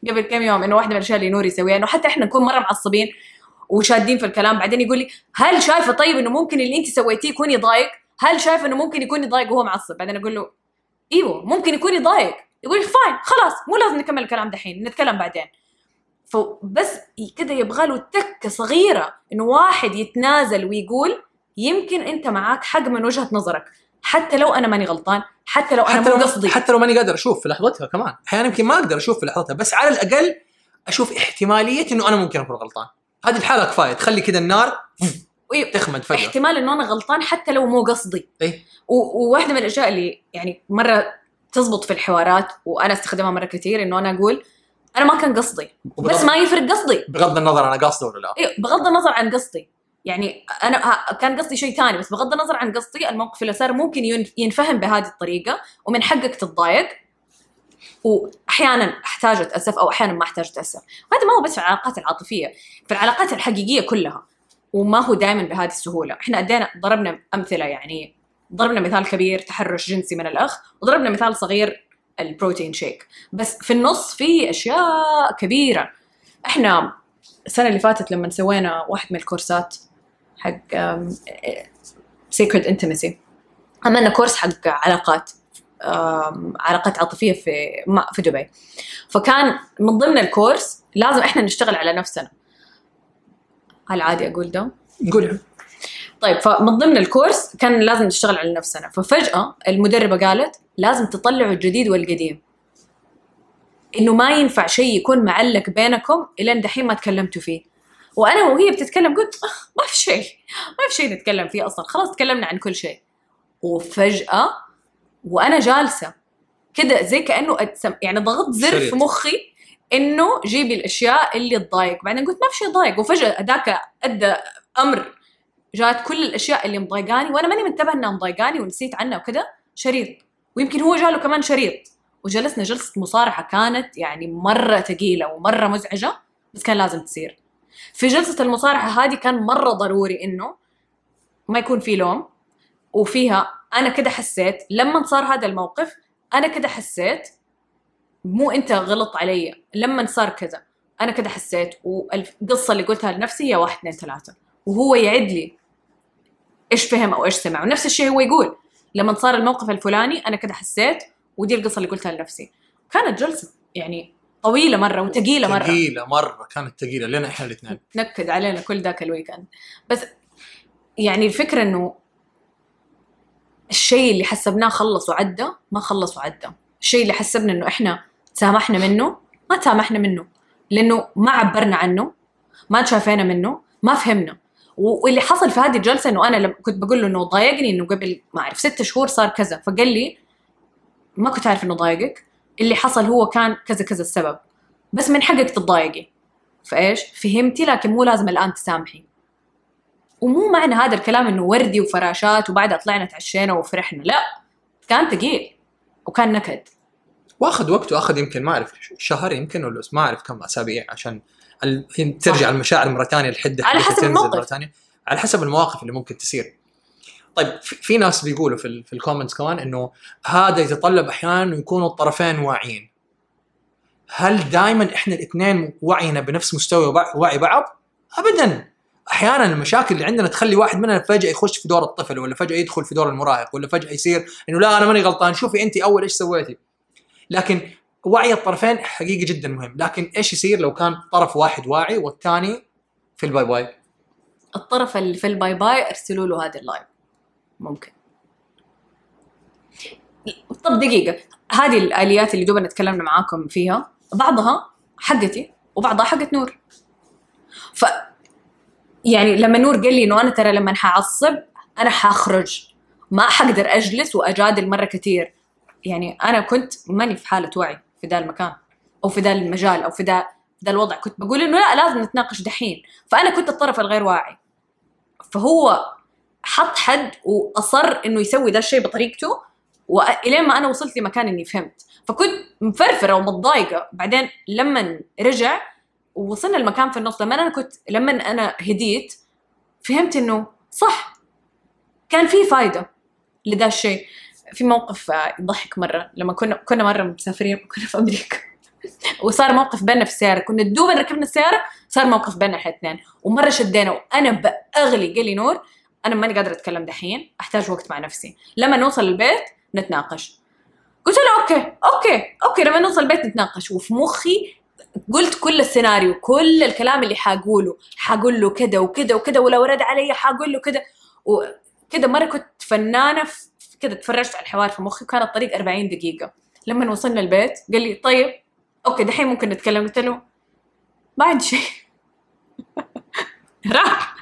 قبل كم يوم إنه واحدة من الأشياء اللي نور يسويها إنه حتى إحنا نكون مرة معصبين وشادين في الكلام بعدين يقول لي هل شايفة طيب إنه ممكن اللي أنت سويتيه يكون يضايق؟ هل شايفة إنه ممكن يكون يضايق وهو معصب؟ بعدين أقول له إيوه ممكن يكون يضايق يقول لي فاين خلاص مو لازم نكمل الكلام دحين نتكلم بعدين فبس كده يبغى له تكة صغيرة إنه واحد يتنازل ويقول يمكن أنت معاك حق من وجهة نظرك حتى لو أنا ماني غلطان حتى لو أنا حتى مو قصدي. حتى لو ماني قادر أشوف في لحظتها كمان. أحيانا يمكن ما أقدر أشوف في لحظتها بس على الأقل أشوف احتمالية إنه أنا ممكن أكون غلطان. هذه الحالة كفاية تخلي كذا النار تخمد فجأة. احتمال إنه أنا غلطان حتى لو مو قصدي. و- وواحدة من الأشياء اللي يعني مرة تزبط في الحوارات وأنا أستخدمها مرة كثير إنه أنا أقول أنا ما كان قصدي. بس ما يفرق قصدي. بغض النظر أنا قاصده ولا لا. إيه بغض النظر عن قصدي. يعني أنا كان قصدي شيء ثاني بس بغض النظر عن قصدي الموقف اللي صار ممكن ين- ينفهم بهذه الطريقة ومن حقك تتضايق. واحيانا أحتاج أتأسف أو أحيانا ما أحتاج أتأسف. وهذا ما هو بس في العلاقات العاطفية. في العلاقات الحقيقية كلها. وما هو دائما بهذه السهولة. إحنا أدينا ضربنا أمثلة يعني ضربنا مثال كبير تحرش جنسي من الأخ وضربنا مثال صغير ال protein shake. بس في النص في أشياء كبيرة. إحنا السنة اللي فاتت لما سوينا واحد من الكورسات حق sacred intimacy عملنا كورس حق علاقات علاقات عاطفية في في دبي. فكان من ضمن الكورس لازم إحنا نشتغل على نفسنا. هل عادي أقول ده؟ قول. طيب فمن ضمن الكورس كان لازم نشتغل على نفسنا. ففجأة المدربة قالت لازم تطلعوا الجديد والقديم. إنه ما ينفع شيء يكون معلق بينكم الين دحين ما تكلمتوا فيه. وأنا وهي بتتكلم قلت "آه، ما في شيء ما في شيء نتكلم فيه أصلا خلاص تكلمنا عن كل شيء. وفجأة وأنا جالسة كده زي كأنه أتسم يعني ضغطت زر. في مخي إنه جيبي الأشياء اللي تضايق. بعدين قلت ما في شيء ضايق وفجأة ذاك أدى أمر جات كل الأشياء اللي مضايقاني وأنا ماني منتبه إنها مضايقاني ونسيت عنها وكذا شريط. ويمكن هو جاله كمان شريط. وجلسنا جلسة مصارحة كانت يعني مرة ثقيلة ومرة مزعجة بس كان لازم تصير. في جلسة المصارحة هذه كان مرة ضروري إنه ما يكون في لوم وفيها أنا كده حسيت لما صار هذا الموقف أنا كده حسيت مو أنت غلط علي لما صار كذا أنا كده حسيت. والقصة اللي قلتها لنفسي هي واحد اثنين ثلاثة. وهو يعد لي إيش فهم أو إيش سمع. ونفس الشيء هو يقول لما صار الموقف الفلاني أنا كده حسيت ودي القصة اللي قلتها لنفسي. كانت جلسة يعني طويلة مرة وثقيلة مرة. ثقيله مرة كانت ثقيلة لنا إحنا الاثنين. نكد علينا كل ذاك الويكند. بس يعني الفكرة إنه الشيء اللي حسبناه خلص وعدى ما خلص وعدى. الشيء اللي حسبنا إنه إحنا تسامحنا منه ما تسامحنا منه. لأنه ما عبرنا عنه ما تشافينا منه ما فهمنا. واللي حصل في هذه الجلسه انه أنا لما كنت بقول له إنه ضايقني إنه قبل ما أعرف ست شهور صار كذا فقال لي ما كنت عارف إنه ضايقك اللي حصل هو كان كذا كذا السبب بس من حقك تتضايقي. فإيش؟ فهمتي لكن مو لازم الآن تسامحي. ومو معنى هذا الكلام إنه وردي وفراشات وبعدها طلعنا تعشينا وفرحنا لا كان ثقيل وكان نكد. واخذ وقته اخذ يمكن ما أعرف شهر يمكن ولا ما أعرف كم أسابيع عشان. ترجع المشاعر مرة ثانية الحده على حسب الموقف. مرة ثانية على حسب المواقف اللي ممكن تصير. طيب في, ناس بيقولوا في, ال... في الكومنتس كمان إنه هذا يتطلب أحيانا انه يكونوا الطرفين واعيين. هل دائما إحنا الاثنين وعينا بنفس مستوى وع- وعي بعض؟ ابدا. أحيانا المشاكل اللي عندنا تخلي واحد مننا فجأة يخش في دور الطفل ولا فجأة يدخل في دور المراهق ولا فجأة يصير إنه لا أنا ماني غلطان شوفي انت أول إيش سويتي. لكن وعي الطرفين حقيقي جدا مهم. لكن إيش يصير لو كان طرف واحد واعي والثاني في ال bye bye؟ الطرف اللي في ال bye bye ارسلوا له هذا ال live. ممكن. طب دقيقة. هذه الآليات اللي دوبنا تكلمنا معاكم فيها بعضها حقتي وبعضها حقت نور. ف يعني لما نور قال لي إنه أنا ترى لما حعصب أنا حأخرج. ما حقدر أجلس وأجادل مرة كثير. يعني أنا كنت ماني في حالة وعي. في ذا المكان أو في ذا المجال أو في ذا ذا الوضع. كنت بقول إنه لا لازم نتناقش دحين. فأنا كنت الطرف الغير واعي. فهو حط حد وأصر إنه يسوي ذا الشيء بطريقته وإلين ما أنا وصلت لمكان إني فهمت. فكنت مفرفرة ومتضايقة. بعدين لما رجع ووصلنا المكان في النص لما أنا كنت لما أنا هديت فهمت إنه صح. كان في فايدة لذا الشيء. في موقف يضحك مرة لما كنا كنا مرة مسافرين *laughs* كنا في أمريكا. وصار موقف بيننا في السيارة. كنا دوبا ركبنا السيارة صار موقف بيننا إحنا الاثنين ومرة شدينا وأنا بأغلي قال لي نور. أنا ماني قادرة أتكلم دحين أحتاج وقت مع نفسي. لما نوصل البيت نتناقش. قلت له okay okay okay لما نوصل البيت نتناقش. وفي مخي قلت كل السيناريو كل الكلام اللي حقوله. حقول له كذا وكذا وكذا ولو رد علي حقول له كذا وكذا مرة كنت فنانة في كذا تفرجت على الحوار في مخي وكان الطريق 40 دقيقة. لما وصلنا البيت قال لي طيب okay دحين ممكن نتكلم. قلت له ما عندي شيء. *laughs* راح.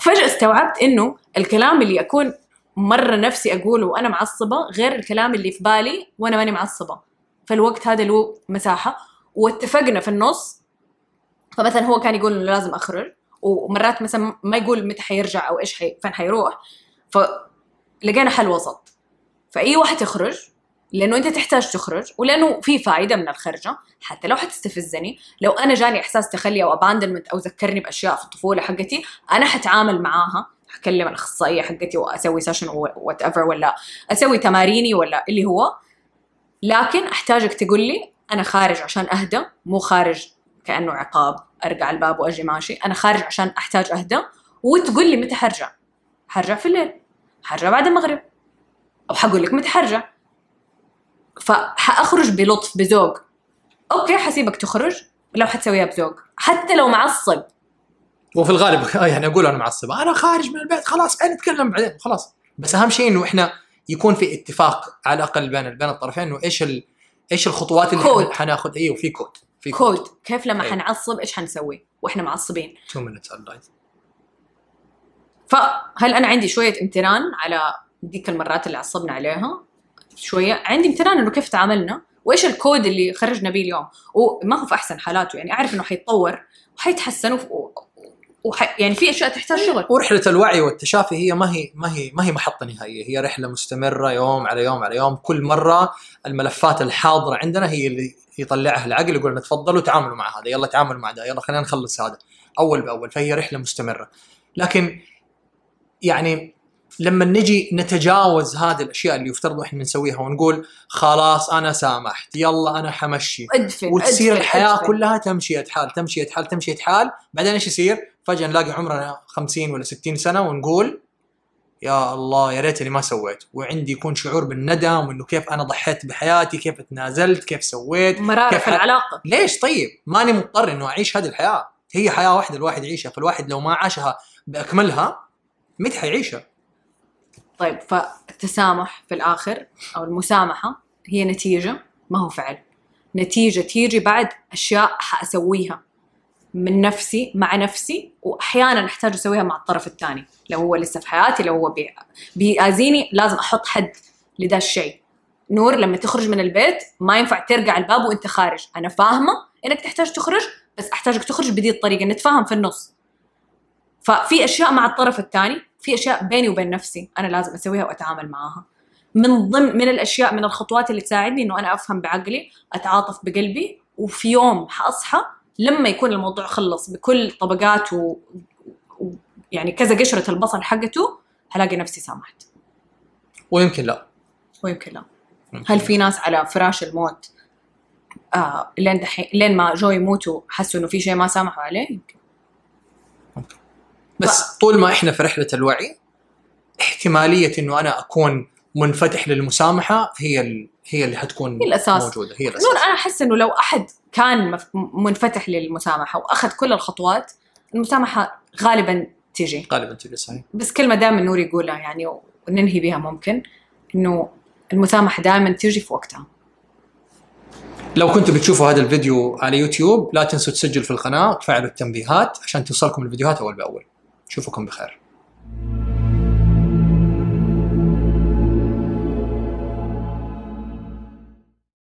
فجأة استوعبت إنه الكلام اللي أكون مرة نفسي أقوله وأنا معصبة غير الكلام اللي في بالي وأنا ماني معصبة. فالوقت هذا له مساحة. واتفقنا في النص. فمثلا هو كان يقول إنه لازم أخرج. ومرات مثلا ما يقول متى حيرجع أو إيش حي... فين حيروح. فلقينا حل وسط. فأي واحد يخرج لأنه أنت تحتاج تخرج ولأنه في فائدة من الخرجة. حتى لو حتستفزني لو أنا جاني إحساس تخلي أو اباندمنت أو ذكرني بأشياء في الطفولة حقتي أنا حتعامل معاها. حكلم الأخصائية حقتي وأسوي session whatever ولا أسوي تماريني ولا اللي هو. لكن أحتاجك تقول لي أنا خارج عشان أهدى مو خارج كأنه عقاب ارجع الباب وأجي ماشي. أنا خارج عشان أحتاج أهدى وتقول لي متى حرجع. حرجع في الليل. حرجع بعد المغرب. أو حقول لك متى حرجع فحأخرج بلطف بذوق. okay حسيبك تخرج لو حتسويها بذوق. حتى لو معصب. وفي الغالب آه يعني أقول أنا معصب. أنا خارج من البيت خلاص نتكلم بعدين خلاص. بس أهم شيء إنه إحنا يكون في اتفاق على الأقل بين بين الطرفين إنه إيش ال... إيش الخطوات اللي كود. حناخذ إيوه في كود في كود. كيف لما أي. حنعصب إيش حنسوي؟ وإحنا معصبين. 2 minutes فهل أنا عندي شوية امتنان على ديك المرات اللي عصبنا عليها؟ شوية. عندي امتنان إنه كيف تعاملنا؟ وإيش الكود اللي خرجنا به اليوم؟ وما هو في أحسن حالاته. يعني أعرف إنه حيتطور وحيتحسن. وح... يعني في أشياء تحتاج شغل. ورحله الوعي والتشافي هي ما هي ما هي ما هي محطة نهائية. هي رحلة مستمرة يوم على يوم على يوم. كل مرة الملفات الحاضرة عندنا هي اللي يطلعها العقل يقول لنا تفضلوا تعاملوا مع هذا يلا تعاملوا مع ده يلا خلينا نخلص هذا أول بأول. فهي رحلة مستمرة. لكن يعني لما نجي نتجاوز هذه الأشياء اللي يفترض إحنا نسويها ونقول خلاص أنا سامحت يلا أنا حمشي. ادفن وتصير أدفن، الحياة أدفن. كلها تمشية حال تمشية حال تمشية حال بعدين إيش يصير؟ فجأة نلاقي عمرنا 50 ولا 60 سنة ونقول يا الله يا ريتني ما سويت. وعندي يكون شعور بالندم وإنه كيف أنا ضحيت بحياتي كيف تنازلت كيف سويت مرارة كيف في العلاقة. ليش؟ طيب ماني مضطر إنه أعيش هذه الحياة. هي حياة واحدة الواحد يعيشها فالواحد لو ما عاشها بأكملها متى حيعيشها؟ طيب فالتسامح في الآخر أو المسامحة هي نتيجة ما هو فعل. نتيجة تيجي بعد أشياء حأسويها من نفسي مع نفسي وأحيانا أحتاج أسويها مع الطرف الثاني. لو هو لسه في حياتي لو هو بي- بيأذيني لازم أحط حد لذا الشيء. نور لما تخرج من البيت ما ينفع ترجع الباب وأنت خارج. أنا فاهمة إنك تحتاج تخرج بس أحتاجك تخرج بدي الطريقة نتفاهم في النص. ففي أشياء مع الطرف الثاني في أشياء بيني وبين نفسي أنا لازم أسويها وأتعامل معاها. من ضمن من الاشياء من الخطوات اللي تساعدني إنه أنا أفهم بعقلي أتعاطف بقلبي وفي يوم حأصحى لما يكون الموضوع خلص بكل طبقات و... و... يعني كذا قشرة البصل حقته هلاقي نفسي سامحت. ويمكن لا. ويمكن لا. يمكن هل في ناس على فراش الموت آه لين دحين لين ما جو يموتوا حسوا إنه في شيء ما سامحوا عليه؟ يمكن. بس طول ما إحنا في رحلة الوعي احتمالية إنه أنا أكون منفتح للمسامحة هي ال... هي اللي حتكون هي الأساس. موجودة هي نور الاساس أنا أحس إنه لو أحد كان منفتح للمسامحة وأخذ كل الخطوات المسامحة غالبا تجي. غالبا تجي صحيح. بس كلمة دائما نور يقولها يعني وننهي بها ممكن إنه المسامحة دائما تجي في وقتها. لو كنتوا بتشوفوا هذا الفيديو على يوتيوب لا تنسوا تسجلوا في القناة وتفعلوا التنبيهات عشان توصلكم الفيديوهات أول بأول. اشوفكم بخير.